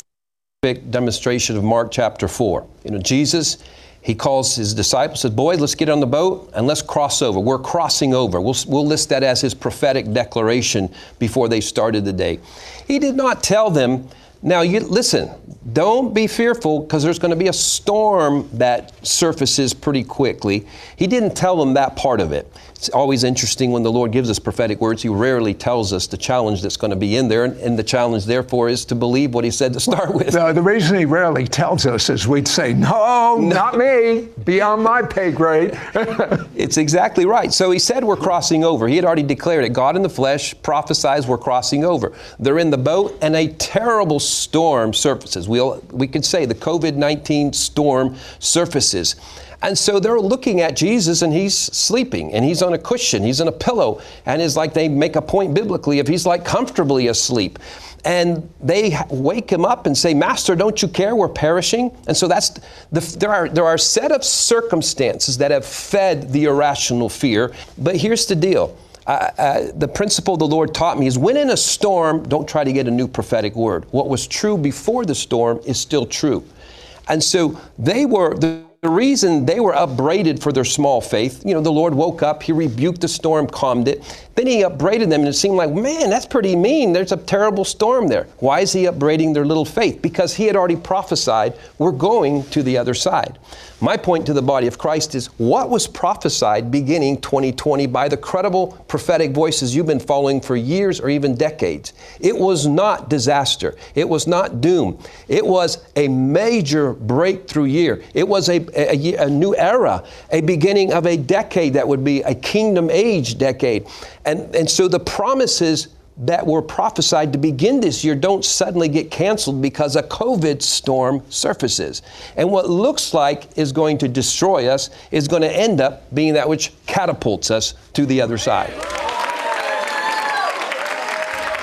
Big demonstration of Mark chapter 4. You know, Jesus, he calls his disciples, says, Boys, let's get on the boat and let's cross over. We're crossing over. We'll, we'll list that as his prophetic declaration before they started the day. He did not tell them, now you listen, don't be fearful because there's going to be a storm that surfaces pretty quickly. He didn't tell them that part of it. It's always interesting when the Lord gives us prophetic words, He rarely tells us the challenge that's going to be in there. And, and the challenge, therefore, is to believe what He said to start with. No, the reason he rarely tells us is we'd say, no, not me, beyond my pay grade. <laughs> It's exactly right. So he said we're crossing over. He had already declared it. God in the flesh prophesies we're crossing over. They're in the boat and a terrible storm surfaces. We'll, we could say the COVID 19 storm surfaces. And so they're looking at Jesus and he's sleeping and he's on a cushion, he's on a pillow. And it's like they make a point biblically if he's like comfortably asleep. And they wake him up and say, Master, don't you care? We're perishing. And so that's the, there are there are a set of circumstances that have fed the irrational fear. But here's the deal. Uh, uh, the principle the Lord taught me is when in a storm, don't try to get a new prophetic word. What was true before the storm is still true. And so they were, the, the reason they were upbraided for their small faith, you know, the Lord woke up, He rebuked the storm, calmed it. Then He upbraided them, and it seemed like, man, that's pretty mean. There's a terrible storm there. Why is He upbraiding their little faith? Because He had already prophesied, we're going to the other side. My point to the body of Christ is what was prophesied beginning 2020 by the credible prophetic voices you've been following for years or even decades? It was not disaster. It was not doom. It was a major breakthrough year. It was a, a, ye- a new era, a beginning of a decade that would be a kingdom age decade. And, and so the promises that were prophesied to begin this year don't suddenly get canceled because a COVID storm surfaces. And what looks like is going to destroy us is going to end up being that which catapults us to the other side.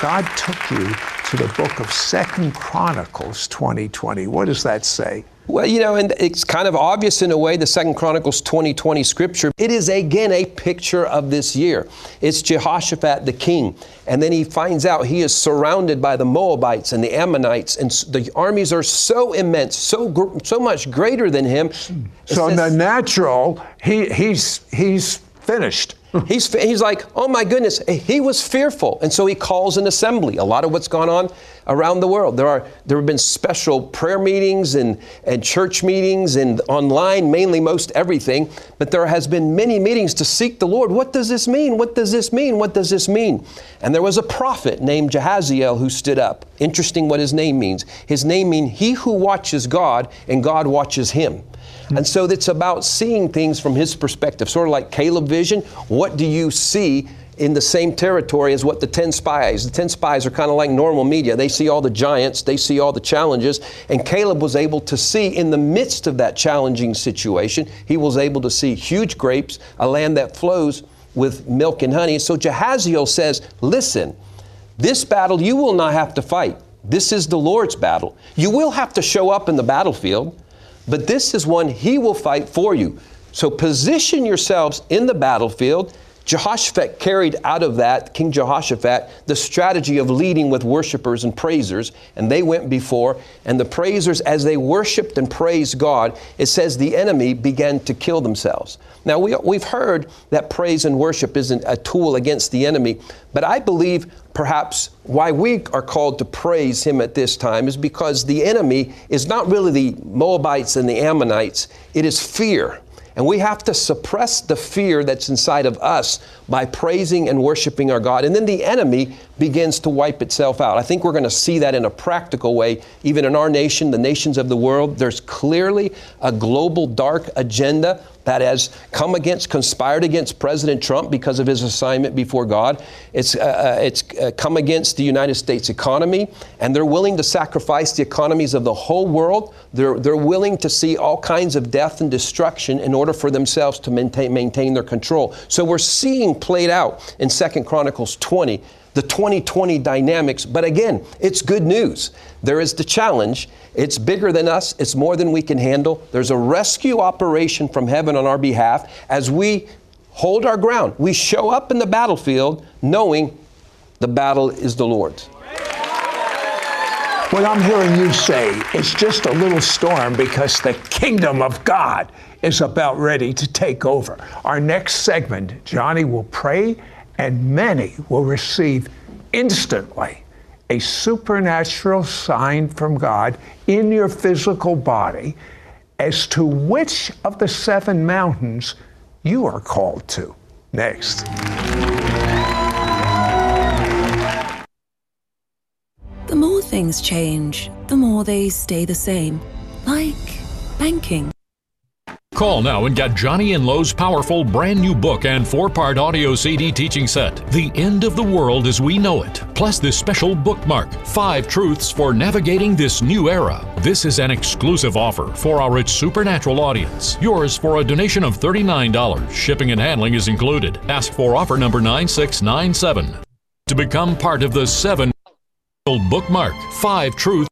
God took you to the book of Second Chronicles 2020. What does that say? Well, you know, and it's kind of obvious in a way, the Second Chronicles 2020 scripture. It is again a picture of this year. It's Jehoshaphat the king, and then he finds out he is surrounded by the Moabites and the Ammonites, and the armies are so immense, so gr- so much greater than him. So in the natural, he, he's he's finished. He's, he's like, oh my goodness, eh, he was fearful. And so he calls an assembly. A lot of what's gone on around the world. There, are, there have been special prayer meetings and, and church meetings and online, mainly most everything. But there has been many meetings to seek the Lord. What does this mean? What does this mean? What does this mean? And there was a prophet named Jehaziel who stood up. Interesting what his name means. His name means he who watches God and God watches him. Mm-hmm. And so it's about seeing things from his perspective, sort of like Caleb vision. What do you see in the same territory as what the 10 spies? The 10 spies are kind of like normal media. They see all the giants, they see all the challenges. And Caleb was able to see in the midst of that challenging situation, he was able to see huge grapes, a land that flows with milk and honey. So Jehaziel says, Listen, this battle you will not have to fight. This is the Lord's battle. You will have to show up in the battlefield but this is one he will fight for you. So position yourselves in the battlefield. Jehoshaphat carried out of that, King Jehoshaphat, the strategy of leading with worshipers and praisers, and they went before. And the praisers, as they worshiped and praised God, it says the enemy began to kill themselves. Now, we, we've heard that praise and worship isn't a tool against the enemy, but I believe perhaps why we are called to praise him at this time is because the enemy is not really the Moabites and the Ammonites, it is fear. And we have to suppress the fear that's inside of us by praising and worshiping our God. And then the enemy begins to wipe itself out. I think we're going to see that in a practical way, even in our nation, the nations of the world. There's clearly a global dark agenda that has come against, conspired against President Trump because of his assignment before God. It's, uh, uh, it's uh, come against the United States economy, and they're willing to sacrifice the economies of the whole world. They're, they're willing to see all kinds of death and destruction in order for themselves to maintain, maintain their control. So we're seeing played out in Second Chronicles 20 the 2020 dynamics. But again, it's good news. There is the challenge. It's bigger than us, it's more than we can handle. There's a rescue operation from heaven on our behalf as we hold our ground. We show up in the battlefield knowing the battle is the Lord's. What I'm hearing you say is just a little storm because the kingdom of God is about ready to take over. Our next segment, Johnny will pray and many will receive instantly a supernatural sign from God in your physical body as to which of the seven mountains you are called to. Next. The more things change, the more they stay the same. Like banking. Call now and get Johnny and Lowe's powerful brand new book and four part audio CD teaching set, The End of the World as We Know It, plus this special bookmark, Five Truths for Navigating This New Era. This is an exclusive offer for our Rich Supernatural audience. Yours for a donation of $39. Shipping and handling is included. Ask for offer number 9697. To become part of the seven bookmark, Five Truths.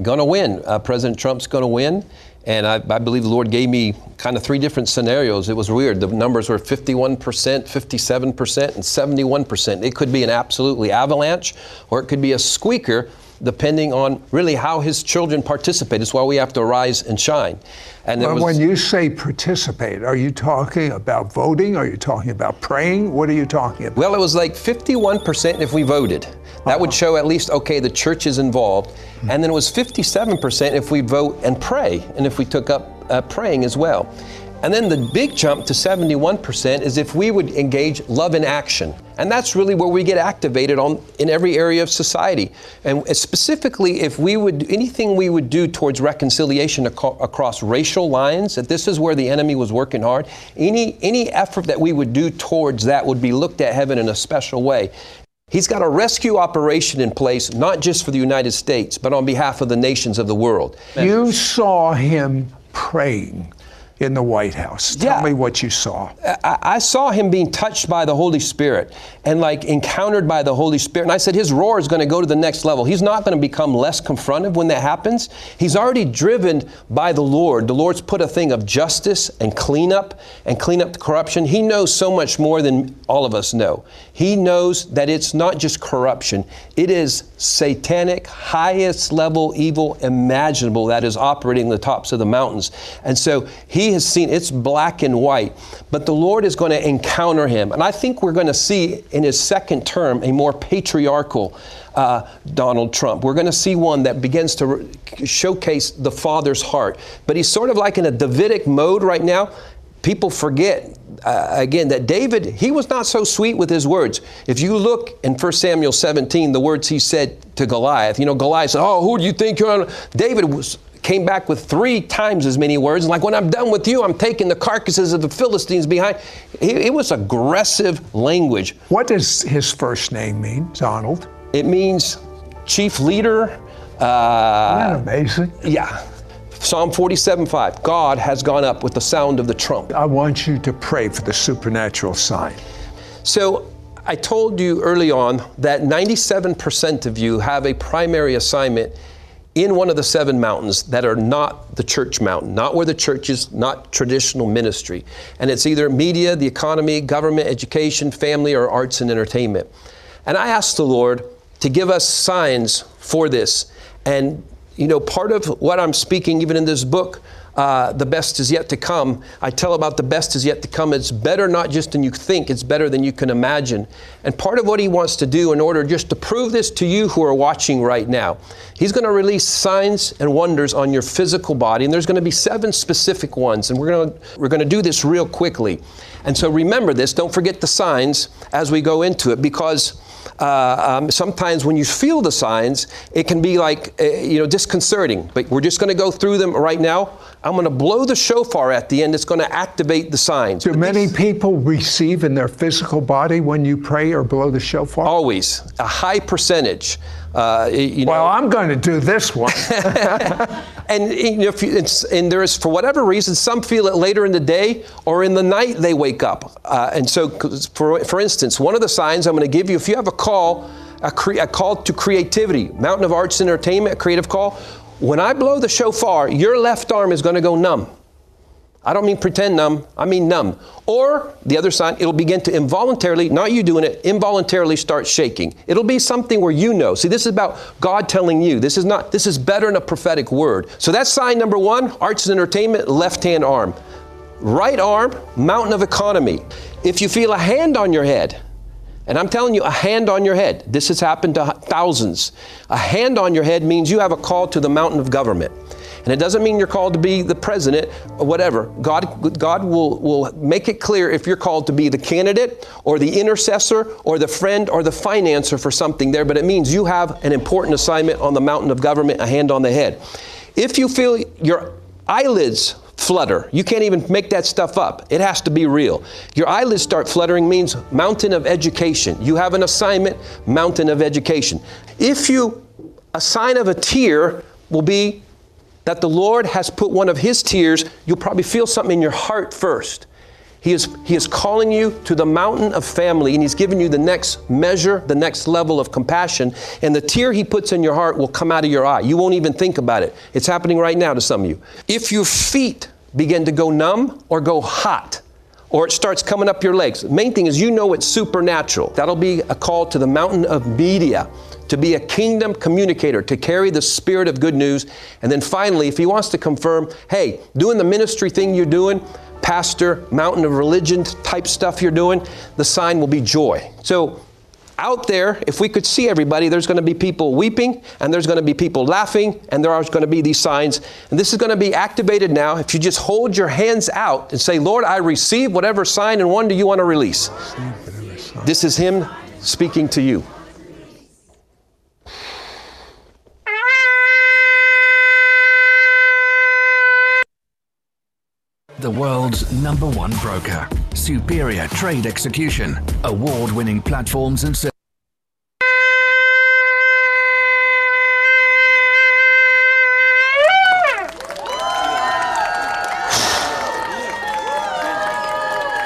Gonna win. Uh, President Trump's gonna win. And I, I, believe the Lord gave me kind of three different scenarios. It was weird. The numbers were 51%, 57%, and 71%. It could be an absolutely avalanche, or it could be a squeaker, depending on really how his children participate. It's why we have to arise and shine. And well, was, when you say participate, are you talking about voting? Are you talking about praying? What are you talking about? Well, it was like 51% if we voted. That uh-huh. would show at least, okay, the church is involved. Mm-hmm. And then it was 57% if we vote and pray, and if we took up uh, praying as well. And then the big jump to 71% is if we would engage love in action. And that's really where we get activated on in every area of society. And specifically if we would anything we would do towards reconciliation ac- across racial lines, that this is where the enemy was working hard. Any any effort that we would do towards that would be looked at heaven in a special way. He's got a rescue operation in place, not just for the United States, but on behalf of the nations of the world. You saw him praying in the White House. Tell yeah. me what you saw. I, I, saw him being touched by the Holy Spirit and like encountered by the Holy Spirit. And I said, his roar is going to go to the next level. He's not going to become less confrontive when that happens. He's already driven by the Lord. The Lord's put a thing of justice and cleanup and clean up the corruption. He knows so much more than all of us know. He knows that it's not just corruption, it is satanic, highest level evil imaginable that is operating the tops of the mountains. And so he he has seen it's black and white, but the Lord is going to encounter him. And I think we're going to see in his second term a more patriarchal uh, Donald Trump. We're going to see one that begins to re- showcase the father's heart. But he's sort of like in a Davidic mode right now. People forget uh, again that David, he was not so sweet with his words. If you look in 1 Samuel 17, the words he said to Goliath, you know, Goliath said, Oh, who do you think you're on? David was came back with three times as many words. Like, when I'm done with you, I'm taking the carcasses of the Philistines behind. It, was aggressive language. What does his first name mean, Donald? It means chief leader. Uh, Isn't that amazing? yeah. Psalm 47 5. God has gone up with the sound of the trump. I want you to pray for the supernatural sign. So I told you early on that 97% of you have a primary assignment in one of the seven mountains that are not the church mountain, not where the church is, not traditional ministry. And it's either media, the economy, government, education, family, or arts and entertainment. And I asked the Lord to give us signs for this. And, you know, part of what I'm speaking, even in this book, uh, the best is yet to come. I tell about the best is yet to come. It's better not just than you think, it's better than you can imagine. And part of what he wants to do in order just to prove this to you who are watching right now, he's going to release signs and wonders on your physical body. And there's going to be seven specific ones. And we're going to, we're going to do this real quickly. And so remember this, don't forget the signs as we go into it because uh, um, sometimes when you feel the signs, it can be like, uh, you know, disconcerting. But we're just going to go through them right now. I'm going to blow the shofar at the end. It's going to activate the signs. Do many people receive in their physical body when you pray or blow the shofar? Always a high percentage. Uh, you know, well, I'm going to do this one. <laughs> and you know, if you, it's, and there is for whatever reason, some feel it later in the day or in the night they wake up. Uh, and so, for for instance, one of the signs I'm going to give you, if you have a call, a, cre- a call to creativity, Mountain of Arts and Entertainment, a creative call. When I blow the shofar, your left arm is going to go numb. I don't mean pretend numb, I mean numb. Or the other sign, it'll begin to involuntarily, not you doing it, involuntarily start shaking. It'll be something where you know. See, this is about God telling you. This is not, this is better than a prophetic word. So that's sign number one, arts and entertainment, left hand arm. Right arm, mountain of economy. If you feel a hand on your head, and I'm telling you, a hand on your head. This has happened to thousands. A hand on your head means you have a call to the mountain of government. And it doesn't mean you're called to be the president or whatever. God, God will, will make it clear if you're called to be the candidate or the intercessor or the friend or the financer for something there, but it means you have an important assignment on the mountain of government, a hand on the head. If you feel your eyelids flutter. You can't even make that stuff up. It has to be real. Your eyelids start fluttering means mountain of education. You have an assignment, mountain of education. If you, a sign of a tear will be that the Lord has put one of His tears, you'll probably feel something in your heart first. He is, he is calling you to the mountain of family and He's giving you the next measure, the next level of compassion. And the tear He puts in your heart will come out of your eye. You won't even think about it. It's happening right now to some of you. If your feet begin to go numb or go hot, or it starts coming up your legs, the main thing is you know it's supernatural. That'll be a call to the mountain of media to be a kingdom communicator, to carry the spirit of good news. And then finally, if he wants to confirm, hey, doing the ministry thing you're doing, pastor, mountain of religion type stuff you're doing, the sign will be joy. So out there, if we could see everybody, there's going to be people weeping and there's going to be people laughing and there are going to be these signs. And this is going to be activated now. If you just hold your hands out and say, Lord, I receive whatever sign and wonder you want to release. This is Him speaking to you. The world's number one broker. Superior trade execution. Award winning platforms and services.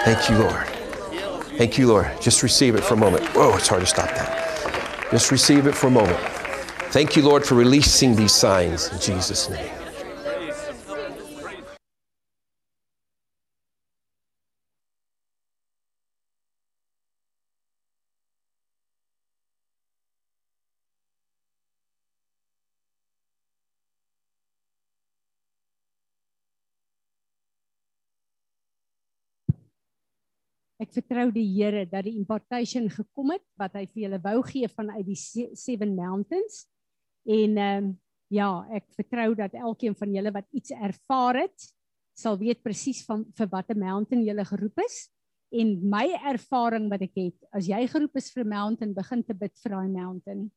Thank you, Lord. Thank you, Lord. Just receive it for a moment. Whoa, it's hard to stop that. Just receive it for a moment. Thank you, Lord, for releasing these signs in Jesus' name. Ek vertrou die Here dat die impartation gekom het wat hy vir julle wou gee vanuit die se- Seven Mountains. En ehm um, ja, ek vertrou dat elkeen van julle wat iets ervaar het, sal weet presies van vir watter mountain jy geroep is. En my ervaring wat ek het, as jy geroep is vir 'n mountain, begin te bid vir daai mountain.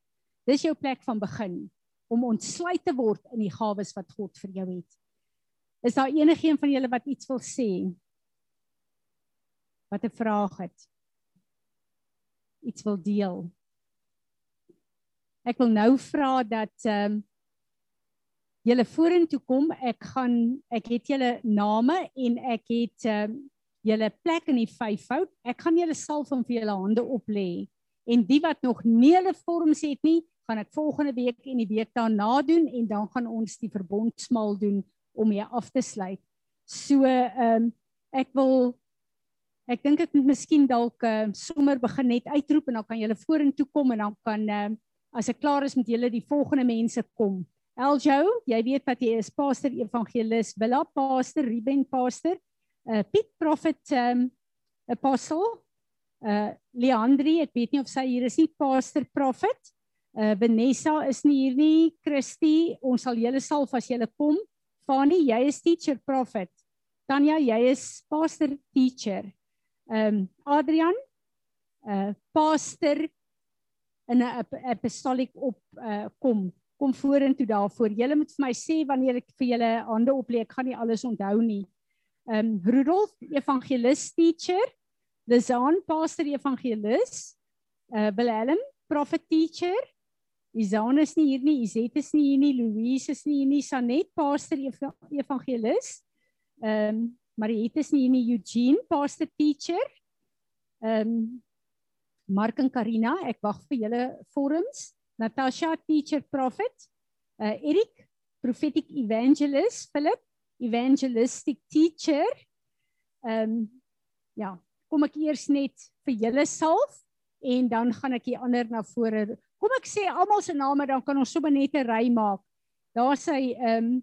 Dis jou plek van begin om ontsluit te word in die gawes wat God vir jou het. Is daar enigiemand van julle wat iets wil sê? Wat 'n vraag het? Iets wil deel? Ek wil nou vra dat ehm um, julle vorentoe kom. Ek gaan ek het julle name en ek het ehm um, julle plek in die vyfvoud. Ek gaan julle salf om vir julle hande op lê. En die wat nog nie hulle vorms het nie, gaan ek volgende week en die week daarna doen en dan gaan ons die verbondsmaal doen om hier af te sluit. So ehm um, ek wil ek dink ek moet miskien dalk uh, sommer begin net uitroep en dan kan julle vorentoe kom en dan kan uh, as ek klaar is met julle die volgende mense kom. Eljo, jy weet wat jy is, pastor evangelis, Willa pastor, Ruben pastor, uh Piet Prophet um apostle, uh Leandri, ek weet nie of sy hier is nie, pastor Prophet. Uh Vanessa is nie hier nie, Christie, ons sal julle salf as julle kom. Fani, jy is teacher prophet. Tanya, jy is pastor teacher. Um Adrian, uh pastor in 'n apostolic op uh kom kom vorentoe daarvoor. Julle moet vir my sê wanneer ek vir julle hande oplê. Ek gaan nie alles onthou nie. Um Rudolf, evangelis teacher. Lizaan, pastor evangelis. Uh Willem, prophet teacher. Izaan is nie hier nie, Izet is nie hier nie, Louise is nie hier nie, Sanet, pastor eva evangelis. Um Mariette is nie hier nie, Eugene, pastor teacher. Um Mark en Karina, ek wag vir julle forums. Natasha, teacher prophet. Uh Erik, prophetic evangelist, Philip, evangelistic teacher. Ehm um, ja, kom ek eers net vir julle salf en dan gaan ek die ander na vore. Kom ek sê almal se name dan kan ons sommer net 'n ry maak. Daar sy ehm um,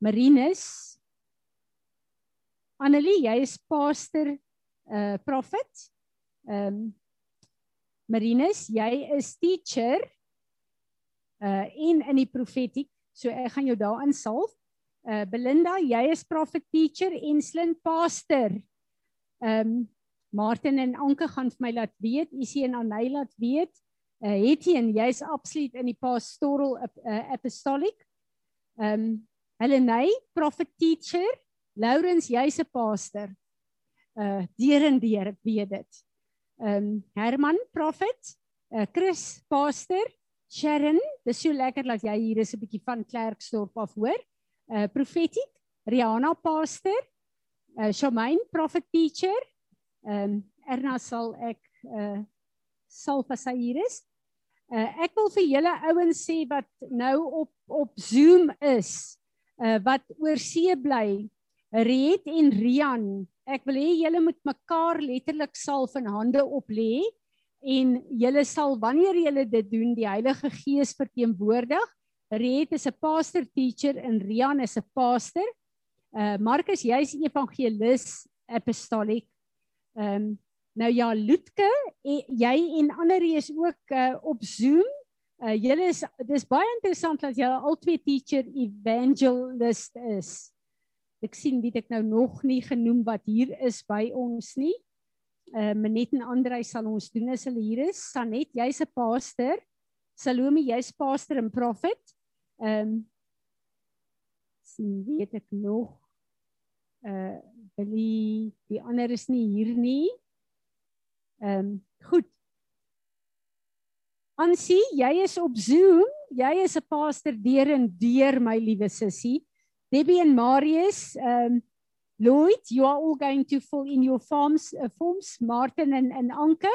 Marinus. Annelie, jy is pastor uh prophet. Ehm um, Marinus, jy is teacher uh en in die profetiek. So ek gaan jou daarin salf. Uh Belinda, jy is prophet teacher en Slin pastor. Ehm um, Martin en Anke gaan vir my laat weet, Isie en Anay laat weet. Uh Hetien, jy's absoluut in die pastoral uh, apostolic. Ehm um, Helene, prophet teacher. Lawrence, jy's 'n pastor. Uh deur en deur, ek weet dit um, Herman Prophet, uh, Chris Pastor, Sharon, dis so lekker dat jy hier is 'n bietjie van Klerksdorp af hoor. Uh Prophetic, Rihanna Pastor, uh Shamaine Prophet Teacher. Um Erna sal ek uh sal vir sy hier is. Uh ek wil vir julle ouens sê wat nou op op Zoom is, uh wat oor see bly. Riet en Rian, ek wil hê julle moet mekaar letterlik salf in hande op lê en julle sal wanneer julle dit doen die Heilige Gees verteenwoordig. Riet is 'n pastor teacher en Rian is 'n pastor. Uh Markus, jy's evangelis apostolic. Ehm um, nou ja, Lutke, en, jy en ander is ook uh, op Zoom. Uh julle is dis baie interessant dat julle al twee teacher evangelist is ek sien wie ek nou nog nie genoem wat hier is by ons nie. Uh Menet en Andrei sal ons doen as hulle hier is. Sanet, jy's 'n pastor. Salome, jy's pastor en prophet. Ehm um, sien weet ek nog uh Billy, die ander is nie hier nie. Ehm um, goed. Ansie, jy is op Zoom. Jy is 'n pastor deur en deur my liewe sussie. Debbie and Marius, um, Lloyd, you are all going to fill in your forms, uh, forms Martin en en Anke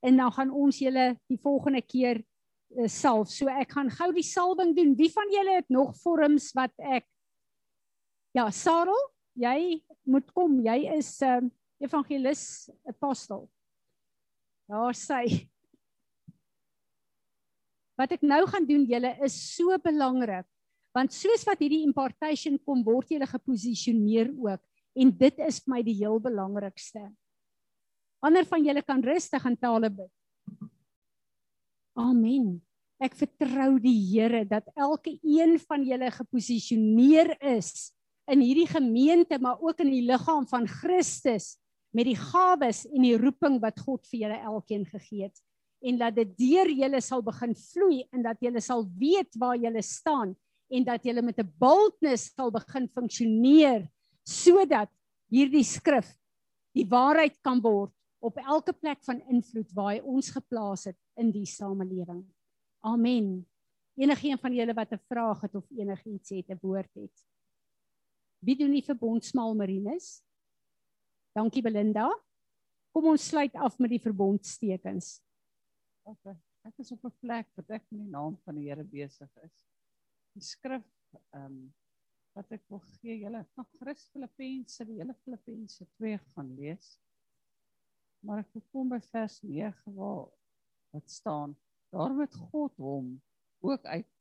en dan gaan ons julle die volgende keer uh, salf. So ek gaan gou die salwing doen. Wie van julle het nog vorms wat ek Ja, Sarel, jy moet kom. Jy is 'n um, evangelis apostel. Daar sê Wat ek nou gaan doen julle is so belangrik want soos wat hierdie impartation kom word jy geposisioneer ook en dit is vir my die heel belangrikste. Ander van julle kan rustig in tale bid. Amen. Ek vertrou die Here dat elke een van julle geposisioneer is in hierdie gemeente maar ook in die liggaam van Christus met die gawes en die roeping wat God vir julle elkeen gegee het en dat dit deur julle sal begin vloei en dat julle sal weet waar julle staan en dat julle met 'n boldness sal begin funksioneer sodat hierdie skrif die waarheid kan word op elke plek van invloed waar hy ons geplaas het in die samelewing. Amen. Enigeen van julle wat 'n vraag het of enigiets het, 'n woord het. Wie doen die verbondsmaal Marinus? Dankie Belinda. Kom ons sluit af met die verbondstekens. Okay. Ek is op 'n plek wat ek in die naam van die Here besig is. Die skrif ehm um, wat ek wil gee julle van Christus Filippense, die hele Filippense 2 gaan lees. Maar ek kom by vers 9 waar wat staan: Daarom het God hom ook uit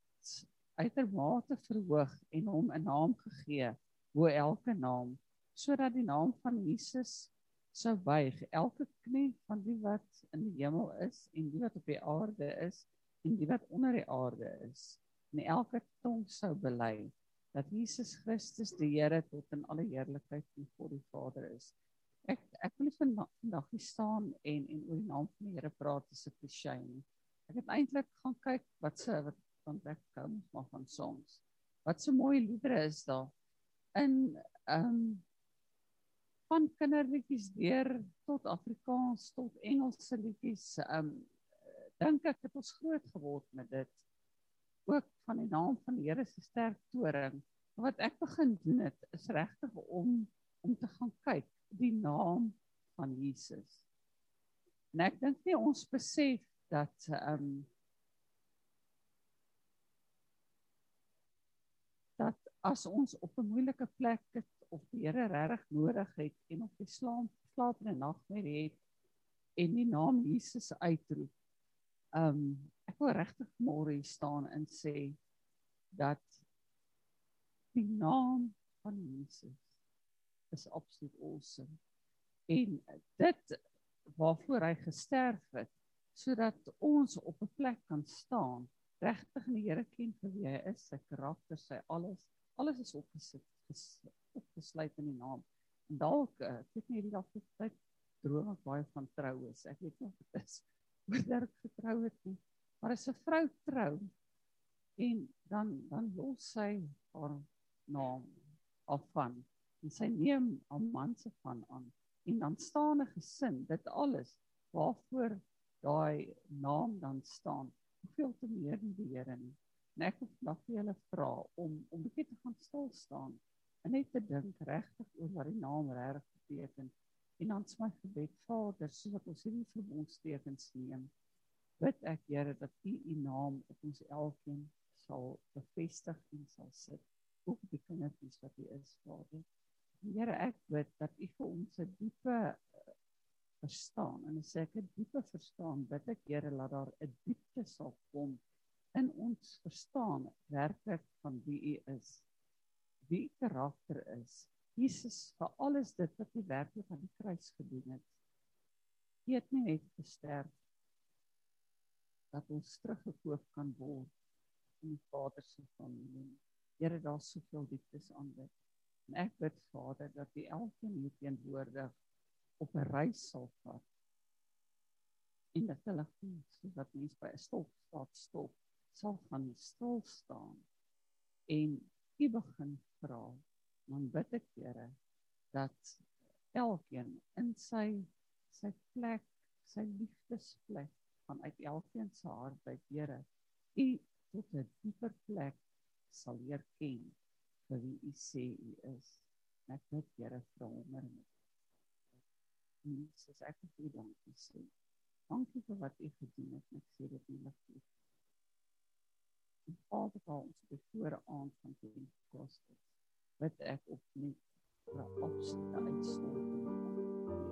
uitermate verhoog en hom 'n naam gegee bo elke naam sodat die naam van Jesus sou buig elke knie van die wat in die hemel is en die wat op die aarde is en die wat onder die aarde is en elke tong sou bely dat Jesus Christus die Here tot in alle heerlikheid en God die Vader is. Ek ek wil nie vandag hier staan en en oor die naam van die Here praat as 'n nie. Ek het eintlik gaan kyk wat se wat van weg kom maar van songs. Wat so mooi liedere is daar in ehm um, van kinderliedjies deur tot Afrikaans tot Engelse liedjies ehm um, dink ek het ons groot geword met dit ook van die naam van die Here se sterk toring wat ek begin doen het is regtig om om te gaan kyk die naam van Jesus en ek dink nie ons besef dat ehm um, as ons op 'n moeilike plek is of die Here regtig nodig het en op die slaap slaap in 'n nagmerrie het en die naam Jesus uitroep. Um ek wil regtig môre hier staan en sê dat die naam van Jesus is absoluut awesome. En dit waarvoor hy gesterf het sodat ons op 'n plek kan staan regtig in die Here ken vir wie hy is, sy karakter, sy alles alles is opgesit opgesluit in die naam. En dalk uh, ek weet nie hierdie dag tyd droom ek baie van troues. Ek weet nie of dit is oor dat ek getrou het nie. Maar as 'n vrou trou en dan dan los sy haar naam af van en sy neem haar man se van aan en dan staan 'n gesin dit alles waarvoor daai naam dan staan hoeveel te meer die Here nie En ek wil vandag vir julle vra om om bietjie te gaan stil staan en net te dink regtig oor wat die naam regtig beteken. En dan smaak gebed Vader, soos wat ons hierdie verbondstekens neem, bid ek Here dat U U naam op ons elkeen sal bevestig en sal sit. Ook die kindertjies wat U is, Vader. Here, ek bid dat U vir ons 'n diepe uh, verstaan en as ek 'n diepe verstaan, bid ek Here dat daar 'n diepte sal kom in ons verstaan werklik van wie u is. Wie karakter is. Jesus vir alles dit wat hy werklik aan die kruis gedoen het. Hy het nie net gesterf dat ons teruggekoop kan word in die Vader se familie. Here, daar's soveel dieptes aan dit. En ek bid Vader dat U elkeen hier teenwoordig op 'n reis sal vat. En dat hulle soos wat mense by 'n stop stop stop sal gaan stil staan en u begin vra dan bid ek Here dat elkeen in sy sy plek sy liefdesplek van uit elkeen se hart by Here u tot 'n dieper plek sal leer ken vir wie u sê u is ek bid Here vir hom en Jesus ek wil dankie sê dankie vir wat u gedoen het ek sê dit nie net en Vader vir ons die voorre aand van Pentekoste. Wat ek op net vir 'n opstel uitstorting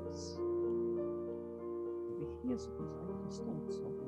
wees. Die Gees op ons uitgestort sal word, Here.